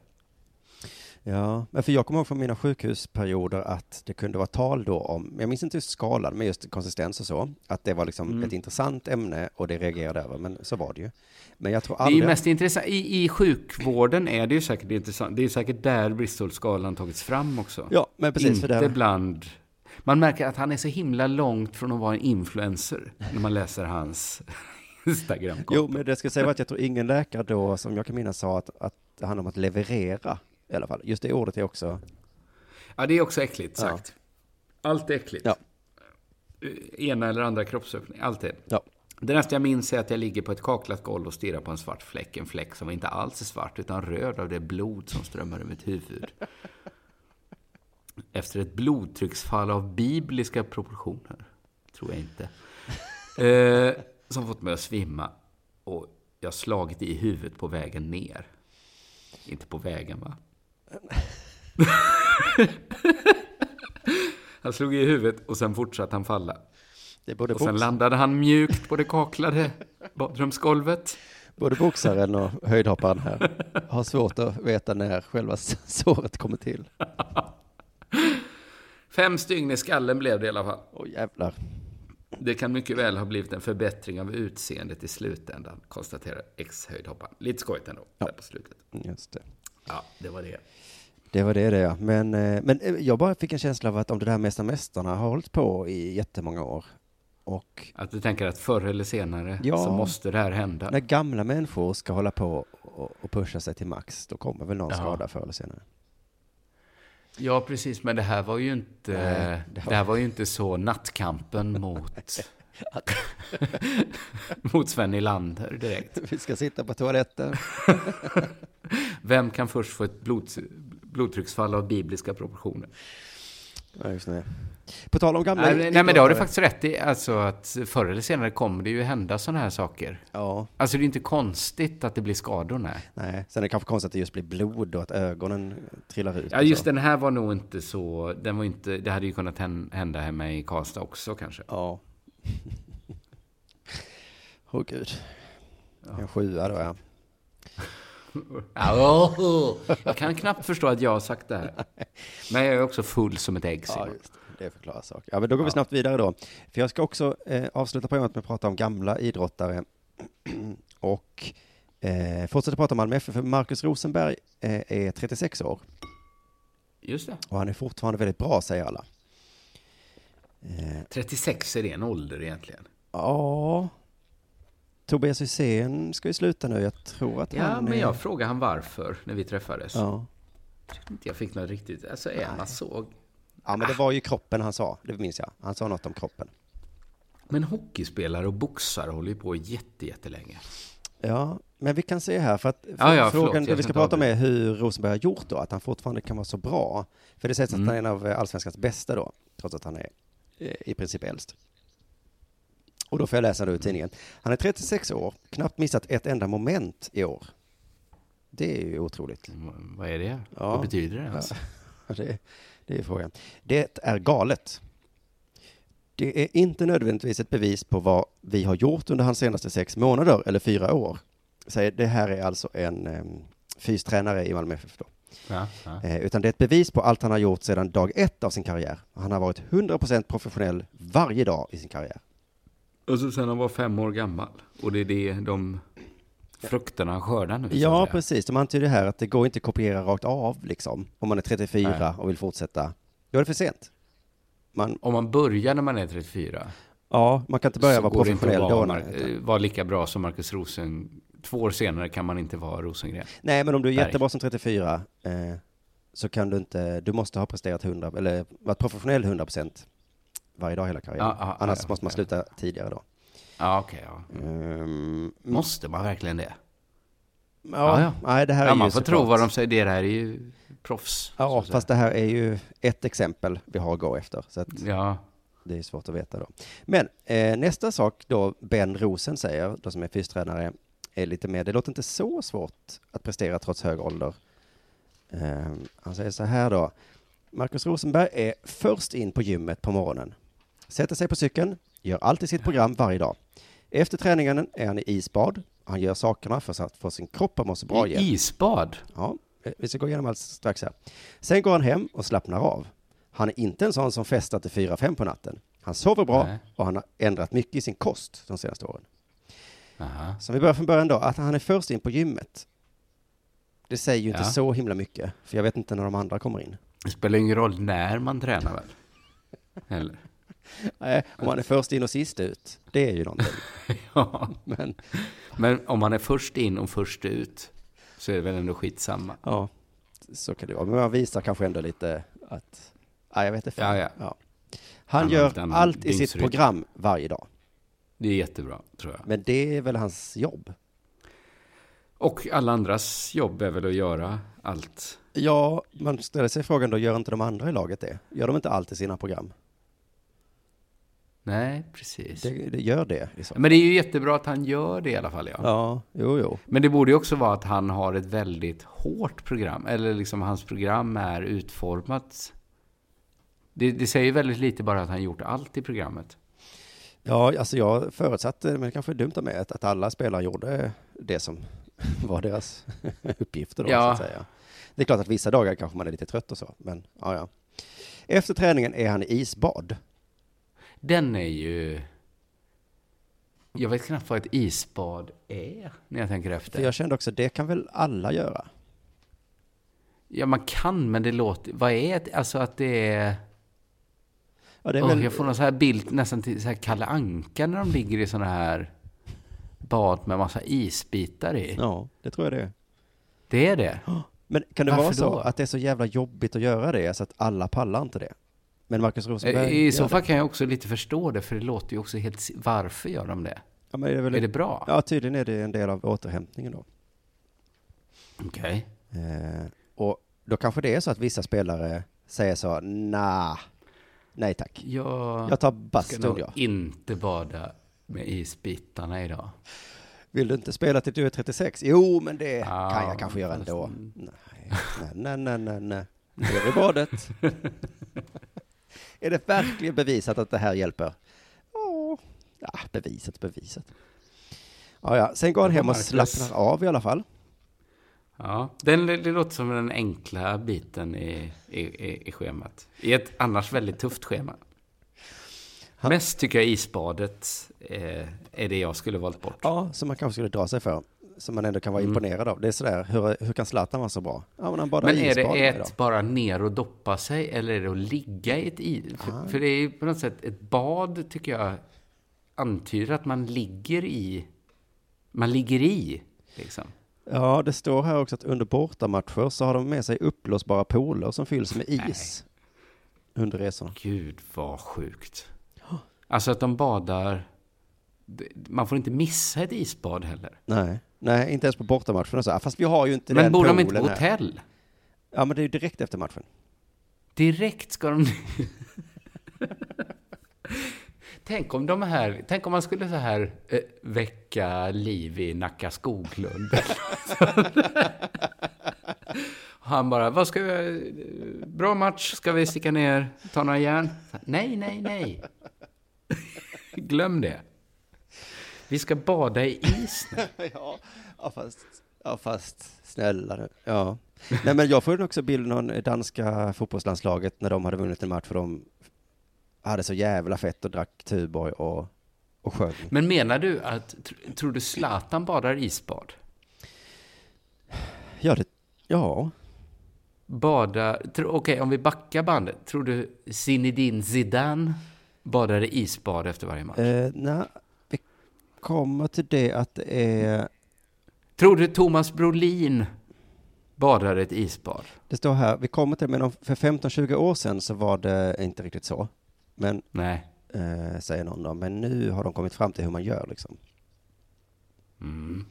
Ja, men för jag kommer ihåg från mina sjukhusperioder att det kunde vara tal då om, jag minns inte just skalan, men just konsistens och så, att det var liksom Mm. ett intressant ämne och det reagerade över, men så var det ju. Men jag tror Det är aldrig... mest intressant. I, I sjukvården är det ju säkert intressant. Det är ju säkert där Bristolskalan tagits fram också. Ja, men precis, Inte för det... bland... Man märker att han är så himla långt från att vara en influencer när man läser hans instagram Jo, men det ska säga att jag tror ingen läkare då, som jag kan minnas, sa att, att det handlar om att leverera, i alla fall. Just det ordet är också... Ja, det är också äckligt Ja. sagt. Allt är äckligt. Ja. Ena eller andra kroppsöppning, allt är. Ja. Det nästa jag minns är att jag ligger på ett kaklat golv och stirrar på en svart fläck. En fläck som inte alls är svart, utan röd av det blod som strömmar ur mitt huvud. Efter ett blodtrycksfall av bibliska proportioner. Tror jag inte. Eh, som fått mig att svimma. Och jag slagit i huvudet på vägen ner. Inte på vägen, va? Han slog i huvudet och sen fortsatte han falla. Och sen box, landade han mjukt på det kaklade badrumsgolvet. både boxaren och höjdhopparen här har svårt att veta när själva såret kommer till. Fem stygn i skallen blev det i alla fall. Åh jävlar. Det kan mycket väl ha blivit en förbättring av utseendet i slutändan, konstaterar ex-höjdhopparen. Lite skojigt ändå, Ja. där på slutet. Just det. Ja, det var det. Det var det det ja. Men, eh, men eh, jag bara fick en känsla av att om det där Mästare Mästarna har hållit på i jättemånga år och Att du tänker att förr eller senare Ja. så måste det här hända. när gamla människor ska hålla på och, och pusha sig till max, då kommer väl någon Ja. skada förr eller senare. Ja, precis, men det här var ju inte, Nej, det det, var- här var ju inte så nattkampen mot, mot Sven Nylander direkt. Vi ska sitta på toaletten. Vem kan först få ett blod, blodtrycksfall av bibliska proportioner? Ja, just det. På tal om gamla Nej, nej, men det har du faktiskt rätt i. Alltså att förr eller senare kommer det ju hända sådana här saker. Ja, Alltså det är inte konstigt att det blir skador, nej. nej. Sen är det kanske konstigt att det just blir blod och att ögonen trillar ut. Ja, just den här var nog inte så, den var inte, det hade ju kunnat hän- hända hemma i Karlstad också kanske. Ja. Åh gud. En sjua då ja. Ja, jag kan knappt förstå att jag har sagt det här. Men jag är också full som ett ägg, Ja, Simon. det. Det förklarar saker. Ja, men då går vi snabbt vidare då. För jag ska också eh, avsluta programmet med att prata om gamla idrottare och eh, fortsätta prata om Malmö FF. För Marcus Rosenberg eh, är 36 år Just det. och han är fortfarande väldigt bra, säger alla. Eh, 36 är det en ålder egentligen. ja, Tobias Hysén ska ju sluta nu. Jag tror att Ja, han men är... jag frågade han varför när vi träffades. Ja. Inte Jag fick något riktigt, alltså är man så... ja, men det var ju kroppen han sa. Det minns jag. Han sa något om kroppen. Men hockeyspelare och boxare håller ju på jätte, jättelänge. Ja, men vi kan se här, för att Ja, ja, frågan förlåt, det jag vi ska prata om är hur Rosenberg har gjort då, att han fortfarande kan vara så bra. För det sägs att Mm. han är en av allsvenskans bästa då, trots att han är eh, i princip äldst. Och då får jag läsa då i tidningen. Han är 36 år, knappt missat ett enda moment i år. Det är ju otroligt. Mm, Vad är det? Ja. Vad betyder det ens? Ja, Det, det är frågan. Det är galet. Det är inte nödvändigtvis ett bevis på vad vi har gjort under hans senaste sex månader eller fyra år. Det här är alltså en um, fystränare i Malmö FF då. Ja, ja. Eh, utan det är ett bevis på allt han har gjort sedan dag ett av sin karriär. Han har varit 100% professionell varje dag i sin karriär. Och så sen han var fem år gammal. Och det är det de frukterna han skördar nu. Ja, precis. De antyder här att det går inte att kopiera rakt av, liksom. Om man är 34 Nej. och vill fortsätta. Då är det för sent. Man, Om man börjar när man är 34. ja, man kan inte börja vara professionell då. Mar- eh, vara lika bra som Marcus Rosen. Två år senare kan man inte vara Rosengren. Nej, men om du är Nej. jättebra som 34 eh, så kan du inte, du måste ha presterat 100, eller varit professionell 100 procent varje dag hela karriären. Ja, ja, Annars ja, måste man sluta tidigare då. Ja, okej. ja. Mm, Måste man verkligen det? ja, Ja. Nej, det här Ja, är man får tro vad de säger. Det här är ju proffs. Ja, fast det här är ju ett exempel vi har att gå efter. Så Ja, det är svårt att veta då. Men eh, nästa sak då Ben Rosen säger, då som är fystränare, är lite mer, det låter inte så svårt att prestera trots hög ålder. Eh, han säger så här då, Marcus Rosenberg är först in på gymmet på morgonen. Sätter sig på cykeln, gör alltid sitt program varje dag. Efter träningen är han i isbad. Han gör sakerna för att få sin kropp att må så bra igen. I isbad. Ja, eh, vi ska gå igenom allt strax här. Sen går han hem och slappnar av. Han är inte en sån som festar till 4-5 på natten. Han sover bra Nej. och han har ändrat mycket i sin kost de senaste åren. Aha. Så vi börjar från början då, att han är först in på gymmet. Det säger ju inte Ja. så himla mycket, för jag vet inte när de andra kommer in. Det spelar ingen roll när man tränar väl? Eller? Nej, om han är först in och sist ut, det är ju någonting. Ja. Men Men om man är först in och först ut så är det väl ändå skitsamma. ja, så kan det vara. Men man visar kanske ändå lite att, nej jag vet inte. fan. Ja, ja. Han Han gör annan allt i sitt program varje dag. Det är jättebra, tror jag. Men det är väl hans jobb. Och alla andras jobb är väl att göra allt. Ja, man ställer sig frågan då, gör inte de andra i laget det? Gör de inte allt i sina program? Nej, precis. Det, det gör det. Liksom. Men det är ju jättebra att han gör det i alla fall, ja. Ja, jo, jo. Men det borde ju också vara att han har ett väldigt hårt program. Eller liksom hans program är utformat. Det, det säger väldigt lite bara att han gjort allt i programmet. Ja, alltså jag förutsatte, men det kanske är dumt av mig, att, att alla spelare gjorde det som var deras uppgifter då, Ja. så att säga. Det är klart att vissa dagar kanske man är lite trött och så, men ja, ja. Efter träningen är han i isbad. Den är ju... Jag vet knappt vad ett isbad är, när jag tänker För efter. jag kände också, det kan väl alla göra? Ja, man kan, men det låter... Vad är ett... Alltså att det är... Ja, det är väl, Jag får någon så här bild nästan till så här Kalle Anka när de ligger i såna här bad med massa isbitar i. ja, det tror jag det är. Det är det? Men kan det Varför vara så då? att det är så jävla jobbigt att göra det, så att alla pallar inte det? Men Marcus Rosenberg I gör så fall kan jag också lite förstå det, för det låter ju också helt... Varför gör de det? Ja, men är det, väl Är det bra? Ja, tydligen är det en del av återhämtningen då. Okej. Eh, och då kanske det är så att vissa spelare säger så, nah, nej tack. Jag, Jag tar ska bastun nog jag. inte bada med isbitarna idag. Vill du inte spela till du är 36? Jo, men det Ja, kan jag kanske göra ändå. Nej, nej, nej, nej, nej. Ner i badet. är det verkligen bevisat att det här hjälper? Ja, ja bevisat, bevisat. Ja, ja. Sen går han hem och slappnar av i alla fall. Ja, den, det låter som den enkla biten i, i, i, i schemat. I ett annars väldigt tufft schema. Han- Mest tycker jag isbadet eh, är det jag skulle valt bort. Ja, som man kanske skulle dra sig för. Som man ändå kan vara Mm. imponerad av. Det är sådär, hur, hur kan Zlatan vara så bra? Ja, men han badar Men i är det ett bara ner och doppa sig eller är det att ligga i ett is? För, Ah. för det är ju på något sätt, ett bad tycker jag antyder att man ligger i Man ligger i, liksom. Ja, det står här också att under bortamatcher så har de med sig uppblåsbara pooler som fylls med is under resorna. Gud vad sjukt. Alltså att de badar... Man får inte missa ett isbad heller. Nej, nej, inte ens på bortamatcherna så. Fast vi har ju inte Men den bor de inte på poolen här. hotell? Ja, men det är ju direkt efter matchen. Direkt ska de... tänk om de här... Tänk om man skulle så här eh, väcka liv i Nacka Skoglund. Han bara, vad ska vi... Bra match, ska vi sticka ner, ta några järn? Nej, nej, nej. Glöm det. Vi ska bada i is nu. ja, ja, fast, ja, fast snälla nu. Ja. Nej, men jag får också bilden av danska fotbollslandslaget när de hade vunnit en match för de hade så jävla fett och drack Tuborg och, och sjöng. Men menar du att, tr- tror du Zlatan badar isbad? Ja, det, ja. Bada, okej om vi backar bandet, tror du Zinedine Zidane badar i isbad efter varje match? Eh, nej, kommer till det att det är, Tror du Thomas Brolin badar ett isbad? det står här, vi kommer till det, men för 15-20 år sedan så var det inte riktigt så. Men, Nej. eh, säger någon då, men nu har de kommit fram till hur man gör liksom. Mm.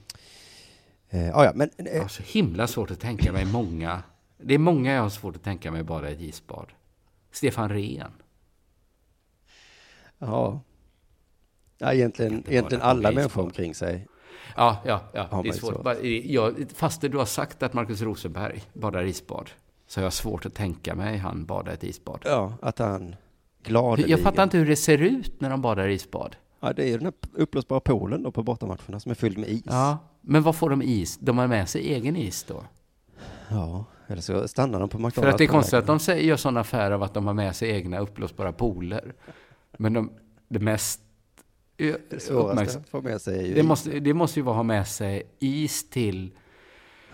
Eh, ah, ja, men Jag eh, har så himla svårt att tänka mig många. Det är många jag har svårt att tänka mig bada i ett isbad. Stefan Rehn. ja. Ja, egentligen, inte egentligen alla människor omkring sig. Ja, ja, ja. Har det är svårt. Jag, fast du har sagt att Markus Rosenberg badar isbad, så har jag svårt att tänka mig han bada i ett isbad. Ja, att han gladeligen. Jag fattar inte hur det ser ut när de badar isbad. Ja, det är ju den här uppblåsbara poolen då på bortamatcherna som är fylld med is. Ja, men vad får de is? De har med sig egen is då? Ja, eller så stannar de på McDonalds. För att det är konstigt att de säger, gör sådana affärer av att de har med sig egna uppblåsbara pooler. Men de, det mest svåraste uppmärksamma, att få med sig är ju det is. måste, det måste ju vara att ha med sig is till,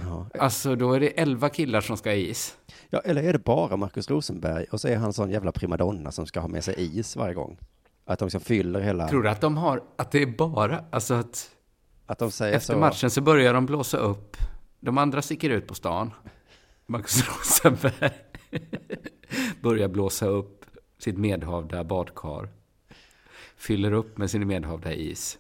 Ja. alltså då är det elva killar som ska ha is. ja, eller är det bara Markus Rosenberg och så är han sån jävla primadonna som ska ha med sig is varje gång? Att de liksom fyller hela... Tror du att de har, att det är bara, alltså att Att de säger efter så... matchen så börjar de blåsa upp, de andra sticker ut på stan. Marcus Rosenberg börjar blåsa upp sitt medhavda badkar. Fyller upp med sin medhavda is.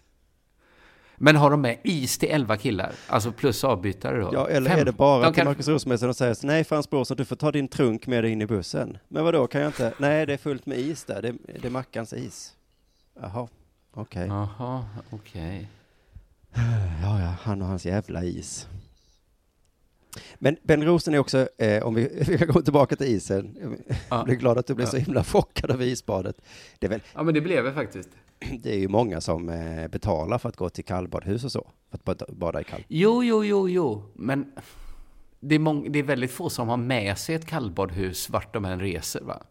Men har de med is till 11 killar? Alltså plus avbytare då? Ja, eller Fem. är det bara De till kan- Markus Rosenberg som de säger så, nej Frans Brorsson, du får ta din trunk med dig in i bussen. Men vad då kan jag inte? Nej, det är fullt med is där. Det, det är Mackans is. Jaha, okej. Jaha, okej. Ja, ja, han och hans jävla is. Men Ben Rosen är också, eh, om vi, vi kan gå tillbaka till isen, Ja. jag blir glad att du blev Ja. så himla chockad över isbadet. Det väl, Ja, men det blev det faktiskt. det är ju många som eh, betalar för att gå till kallbadhus och så, för att bada, i kall. Jo, jo, jo, jo, men det är, det är väldigt få som har med sig ett kallbadhus vart de än reser, va?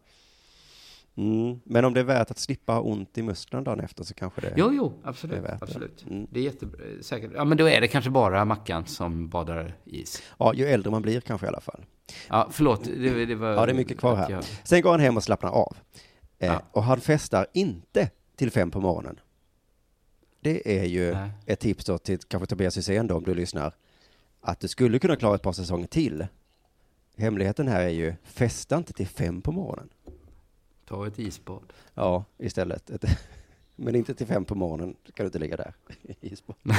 Mm. Men om det är värt att slippa ha ont i musklerna dagen efter så kanske det Jo, jo, det är absolut. det. absolut. Mm. Det är jättesäkert. Ja, men då är det kanske bara Mackan som badar is. Ja, ju äldre man blir kanske i alla fall. Ja, förlåt. Det, det var, Ja, det är mycket kvar här. jag- Sen går han hem och slappnar av. Eh, Ja. Och han festar inte till fem på morgonen. Det är ju Nej. ett tips då till kanske Tobias Hysén då, om du lyssnar. Att du skulle kunna klara ett par säsonger till. Hemligheten här är ju, festa inte till fem på morgonen. Ta ett isbad. Ja, istället. Ett, men inte till fem på morgonen, kan du inte ligga där isbad.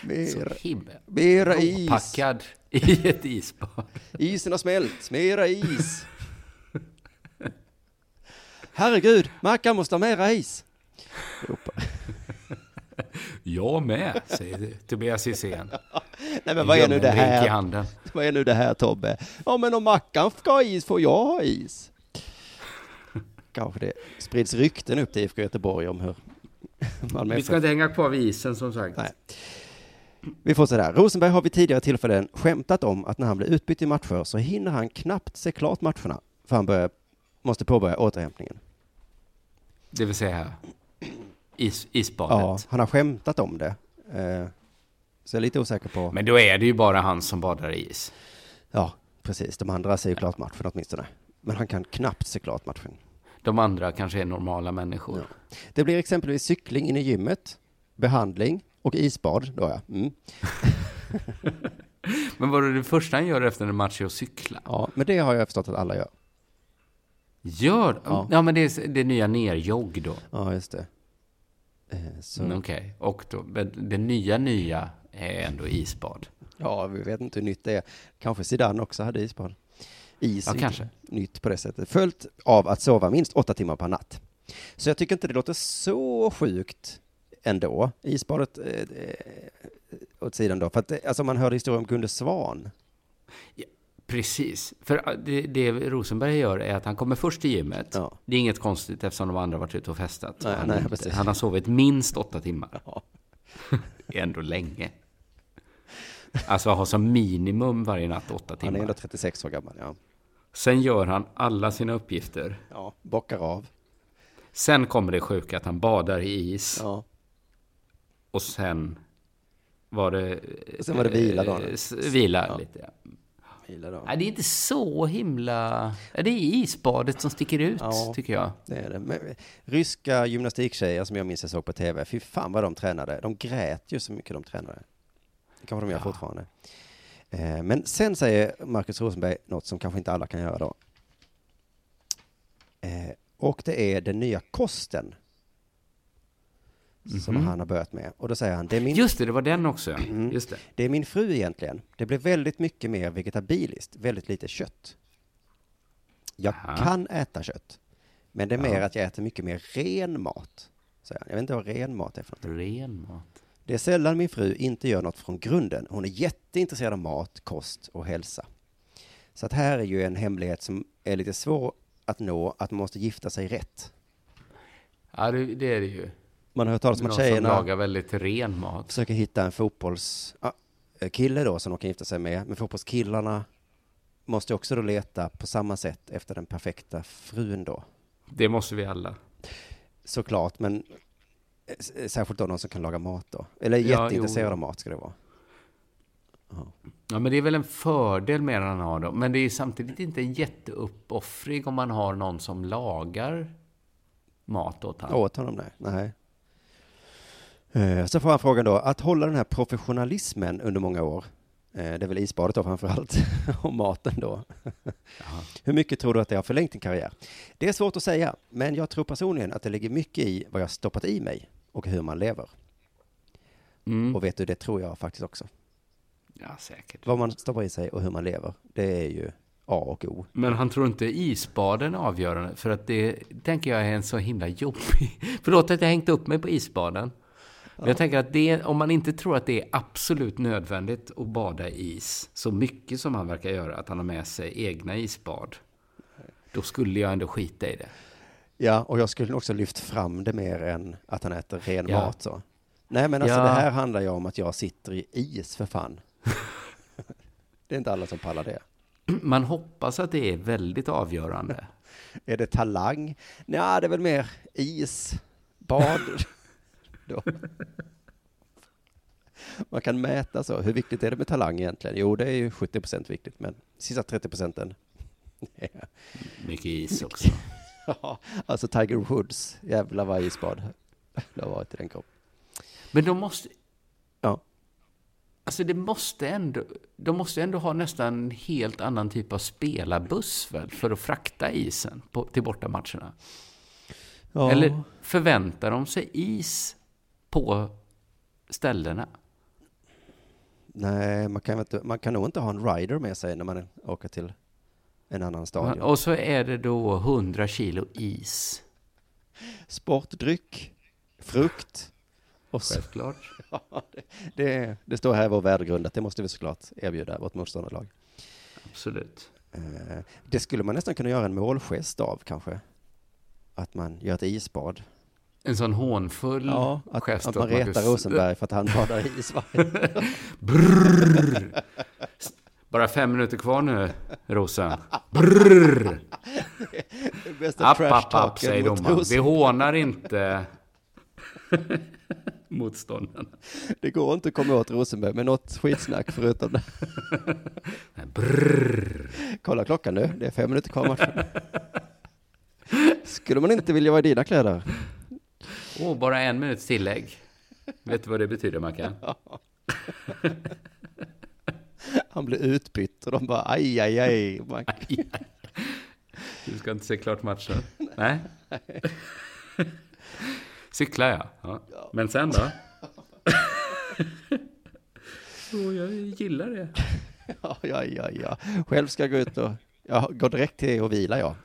Så mera, himla mera is. packad i ett isbad. Isen har smält, mera is. Herregud, Mackan måste ha mera is. Jag med, säger Tobias Hysén. Nej men vad är nu det Drink i här? handen. Vad är nu det här Tobbe? Ja men om Mackan ska ha is får jag ha is. Kanske det sprids rykten upp till IFK Göteborg om hur Malmö Vi ska inte hänga kvar vid isen som sagt. Nej. Vi fortsätter här. Rosenberg har vid tidigare tillfällen skämtat om att när han blir utbytt i matcher så hinner han knappt se klart matcherna för han börjar, måste påbörja återhämtningen. Det vill säga is, isbadet. Ja, han har skämtat om det. Eh, Så jag är lite osäker på... Men då är det ju bara han som badar i is. Ja, precis. De andra ser ju klart matchen åtminstone. Men han kan knappt se klart matchen. De andra kanske är normala människor. Ja. Det blir exempelvis cykling in i gymmet. behandling och isbad. Då ja. Mm. Men vad är det första han gör efter en match är att cykla? ja. Men det har jag förstått att alla gör. Gör? Ja. Ja, men det är det nya nerjogg då. Ja, just det. Eh, Så, Mm, Okej, och då, men det nya nya är ändå isbad. Ja, vi vet inte hur nytt det är. Kanske Zidane också hade isbad. Is Ja, kanske. nytt på det sättet. Följt av att sova minst åtta timmar per natt. Så jag tycker inte det låter så sjukt ändå. Isbadet eh, eh, åt sidan då. För att, eh, alltså man hörde historien om Gunde Svan. Precis, för äh, det, det Rosenberg gör är att han kommer först till gymmet. Ja. Det är inget konstigt eftersom de andra varit ute och festat. Nej, han, nej, inte- han har sovit minst åtta timmar. Ja. Det är ändå länge. Alltså ha som minimum varje natt åtta Han är timmar. ändå 36 år gammal. Ja, Sen gör han alla sina uppgifter. ja bockar av. Sen kommer det sjuka att han badar i is. Ja. Och sen var det... Sen var det vila då. eh, Vila Ja. lite. Gillar då. Nej, det är inte så himla... Det är isbadet som sticker ut, Ja. tycker jag. Det är det. Men, ryska gymnastiktjejer som jag minns jag såg på tv, fy fan vad de tränade. De grät ju så mycket de tränade. Det kanske de gör Ja. fortfarande. Eh, men sen säger Marcus Rosenberg något som kanske inte alla kan göra då. Eh, och det är den nya kosten. Som Mhm. han har börjat med. Och då säger han, det är min Just det, det var den också. Mm. Just det. det är min fru egentligen. Det blev väldigt mycket mer vegetabiliskt, väldigt lite kött. Jag Jaha. kan äta kött, men det är Ja. mer att jag äter mycket mer ren mat. säger han. Jag vet inte vad ren mat är för något. Ren mat. Det är sällan min fru inte gör något från grunden. Hon är jätteintresserad av mat, kost och hälsa. Så att här är ju en hemlighet som är lite svår att nå, att man måste gifta sig rätt. Ja, det är det ju. Man har hört talas om att som tjejerna lagar väldigt ren mat. försöker hitta en fotbollskille då som de kan gifta sig med. Men fotbollskillarna måste också då leta på samma sätt efter den perfekta frun då. Det måste vi alla. Såklart, men eh, s- särskilt då någon som kan laga mat då. Eller Ja, jätteintresserad jo. av mat ska det vara. Ja, men det är väl en fördel med att han har dem. Men det är samtidigt inte en jätteuppoffring om man har någon som lagar mat åt honom. Åt honom, nej. nej. Eh, Så får han frågan då, att hålla den här professionalismen under många år, eh, det är väl isbadet då framför allt, och maten då. Hur mycket tror du att det har förlängt din karriär? Det är svårt att säga, men jag tror personligen att det ligger mycket i vad jag stoppat i mig och hur man lever. Mm. Och vet du, det tror jag faktiskt också. Ja, säkert. Vad man stoppar i sig och hur man lever, det är ju A och O. Men han tror inte isbaden är avgörande, för att det tänker jag är en så himla jobbig... Förlåt att jag hängt upp mig på isbaden. Men jag tänker att det, om man inte tror att det är absolut nödvändigt att bada i is, så mycket som han verkar göra, att han har med sig egna isbad, då skulle jag ändå skita i det. Ja, och jag skulle också lyft fram det mer än att han äter ren Ja. mat så. Nej, men alltså Ja. det här handlar ju om att jag sitter i is för fan. det är inte alla som pallar det. Man hoppas att det är väldigt avgörande. Är det talang? Nej, det är väl mer is, bad. Då. Man kan mäta så. Hur viktigt är det med talang egentligen? Jo, det är ju 70 procent viktigt, men sista 30 procenten. Mycket is också. Ja, alltså Tiger Woods, jävlar vad isbad det har varit i den kroppen. Men de måste... Ja. Alltså det måste ändå... De måste ändå ha nästan en helt annan typ av spelarbuss väl, för att frakta isen på, till bortamatcherna. Ja. Eller förväntar de sig is på ställena? Nej, man kan, inte, man kan nog inte ha en rider med sig när man åker till en annan stadion. Och så är det då 100 kilo is. Sportdryck, frukt. Och så, Självklart. ja, det, det, det står här i vår värdegrund att det måste vi såklart erbjuda vårt motståndarlag. Absolut. Eh, Det skulle man nästan kunna göra en målgest av kanske. Att man gör ett isbad. En sån hånfull Ja, att, gest att man retar Marcus. Rosenberg för att han badar i Brrr. Bara fem minuter kvar nu, Rosen. Brrr. Det bästa App, app, app, säger domaren. Vi hånar inte motståndarna. Det går inte att komma åt Rosenberg med något skitsnack förutom det. Brrr. Kolla klockan nu, det är fem minuter kvar matchen. Skulle man inte vilja vara i dina kläder? Åh, bara en minuts tillägg. Vet du vad det betyder, Mackan? Han blir utbytt och de bara aj, aj, aj. Du ska inte se klart matchen? Nej. Cykla, ja. ja. Men sen då? oh, jag gillar det. Ja, ja, ja, ja. Själv ska jag gå ut och, jag går direkt till och vila, ja.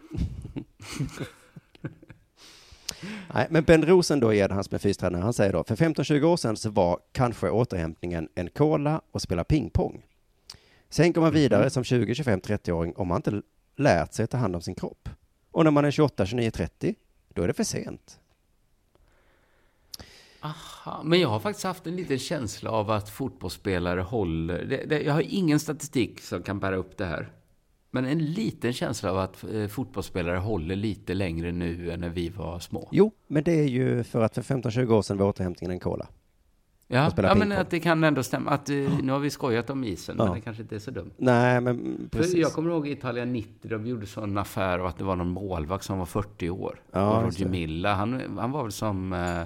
Nej, men Ben Rosen då som är fystränare. Han säger då, för 15-20 år sedan så var kanske återhämtningen en cola och spela pingpong. Sen går man vidare som 20, 25, 30-åring om man inte lärt sig att ta hand om sin kropp. Och när man är 28, 29, 30, då är det för sent. Aha, men jag har faktiskt haft en liten känsla av att fotbollsspelare håller... Det, det, jag har ingen statistik som kan bära upp det här. Men en liten känsla av att eh, fotbollsspelare håller lite längre nu än när vi var små. Jo, men det är ju för att för 15-20 år sedan var återhämtningen en cola. Ja, ja men att det kan ändå stämma. Att, eh, nu har vi skojat om isen, Ja. men det kanske inte är så dumt. Nej, men precis. För jag kommer ihåg i Italien 90, de gjorde sån affär och att det var någon målvakt som var 40 år. Ja, och Roger. Milla, han, han var väl som eh,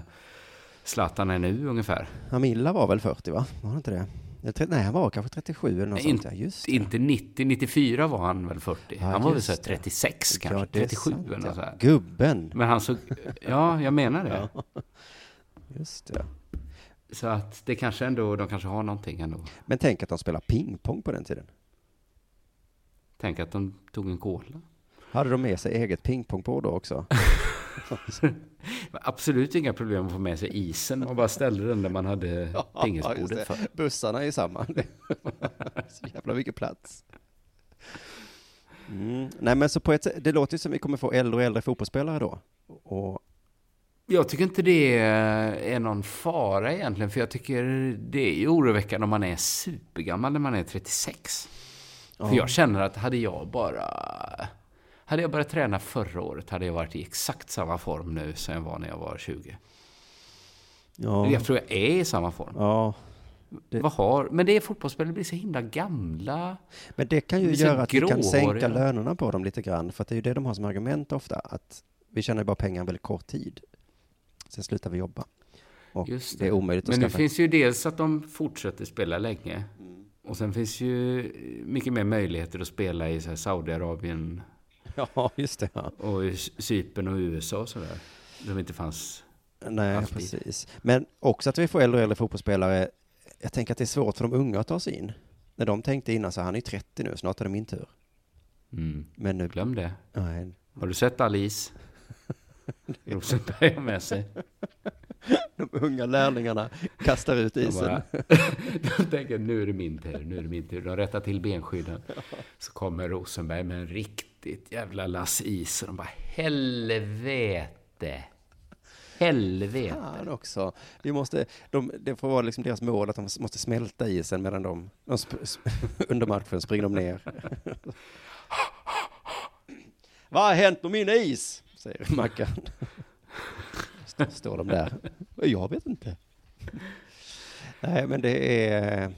Zlatan är nu ungefär. Amilla var väl 40, va? Var han inte det? Nej, han var kanske 37 eller något Nej, sånt. inte- Ja, just. Inte 90, 94 var han väl 40. Ja, han var väl så här det. 36 kanske, Ja, det är 37 sant, eller något så här. Gubben. Men han såg, ja, jag menar det. Just det. Så att det kanske ändå, de kanske har någonting ändå. Men tänk att de spelade pingpong på den tiden. Tänk att de tog en cola. Hade de med sig eget pingpongbord då också? Absolut inga problem att få med sig isen. Man bara ställde den där man hade pingisbordet det. för. Bussarna är samma. så jävla mycket plats. Mm. Nej men så på ett sätt, det låter ju som vi kommer få äldre och äldre fotbollsspelare då. Och, Jag tycker inte det är någon fara egentligen, för jag tycker det är ju oroväckande om man är supergammal när man är 36. För jag känner att hade jag bara... Hade jag börjat träna förra året hade jag varit i exakt samma form nu som jag var när jag var 20. ja, Jag tror jag är i samma form. ja, det- Vad har... Men det är fotbollsspelare blir så himla gamla. men det kan ju De är så göra att vi kan sänka lönerna på dem lite grann. För det är ju det de har som argument ofta. Att vi tjänar bara pengar en väldigt kort tid. Sen slutar vi jobba. Och Just det. är omöjligt att Men nu skaffa finns ju dels att de fortsätter spela länge. Och sen finns ju mycket mer möjligheter att spela i Saudiarabien Ja, just det. Ja. och Cypern och USA och sådär. Där inte fanns... Nej, Alltid. precis. Men också att vi får äldre och äldre fotbollsspelare. Jag tänker att det är svårt för de unga att ta sig in. När de tänkte innan så han är ju 30 nu, snart är det min tur. Mm. Men nu, Glöm det. nej, Har du sett Alice? Rosenberg har med sig. de unga lärlingarna kastar ut De, isen. bara, de tänker nu är det min tur, nu är det min tur. De rättar till benskydden. Så kommer Rosenberg med en riktigt jävla lass is. Och de bara helvete. Helvete. Fan också. Vi måste, de, det får vara liksom deras mål att de måste smälta isen medan de, de sp, under matchen springer de ner. Vad har hänt med min is? Säger Mackan. Står de där. Jag vet inte. Nej, men det är,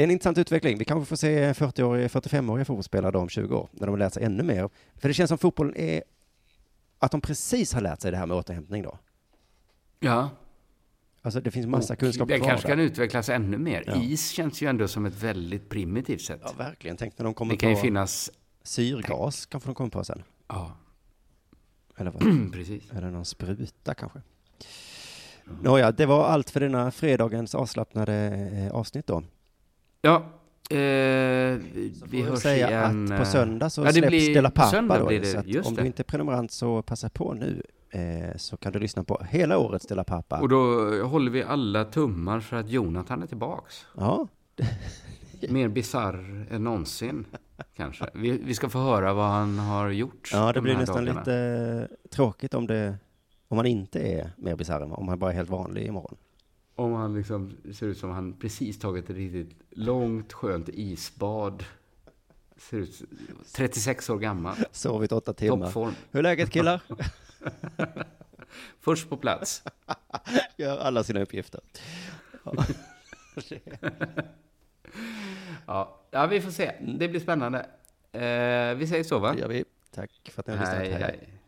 det är en intressant utveckling. Vi kanske får se 40-åriga, 45-åriga fotbollsspelare om 20 år, när de har lärt sig ännu mer. För det känns som fotbollen är, att de precis har lärt sig det här med återhämtning då. Ja. Alltså det finns massa Och kunskap Det kvar kanske där. kan utvecklas ännu mer. Ja. Is känns ju ändå som ett väldigt primitivt sätt. Ja, verkligen. Tänk när de kommer det kan ju på finnas... syrgas, kanske de kommer på sen. Ja, Eller, vad? precis. eller någon spruta kanske. Nåja, det var allt för denna fredagens avslappnade eh, avsnitt då. Ja, eh, vi hörs säga igen. att på eh, söndag så ja, släpps blir- Dela Pappa då. det, så om det. du inte är prenumerant så passa på nu. Eh, så kan du lyssna på hela årets Dela Pappa. Och då håller vi alla tummar för att Jonathan är tillbaks. Ja, Mer bizarr än någonsin, kanske. Vi, vi ska få höra vad han har gjort. ja det de blir nästan dagarna. lite tråkigt om det om man inte är mer bisarr, om man bara är helt vanlig imorgon. Om han liksom ser ut som han precis tagit ett riktigt långt, skönt isbad. Ser ut 36 år gammal. Sovit åtta timmar. Toppform. Hur är läget killar? Först på plats. Gör alla sina uppgifter. Ja, ja vi får se. Det blir spännande. Eh, vi säger så, va? Det gör vi. Tack för att ni har lyssnat. Hej, hej.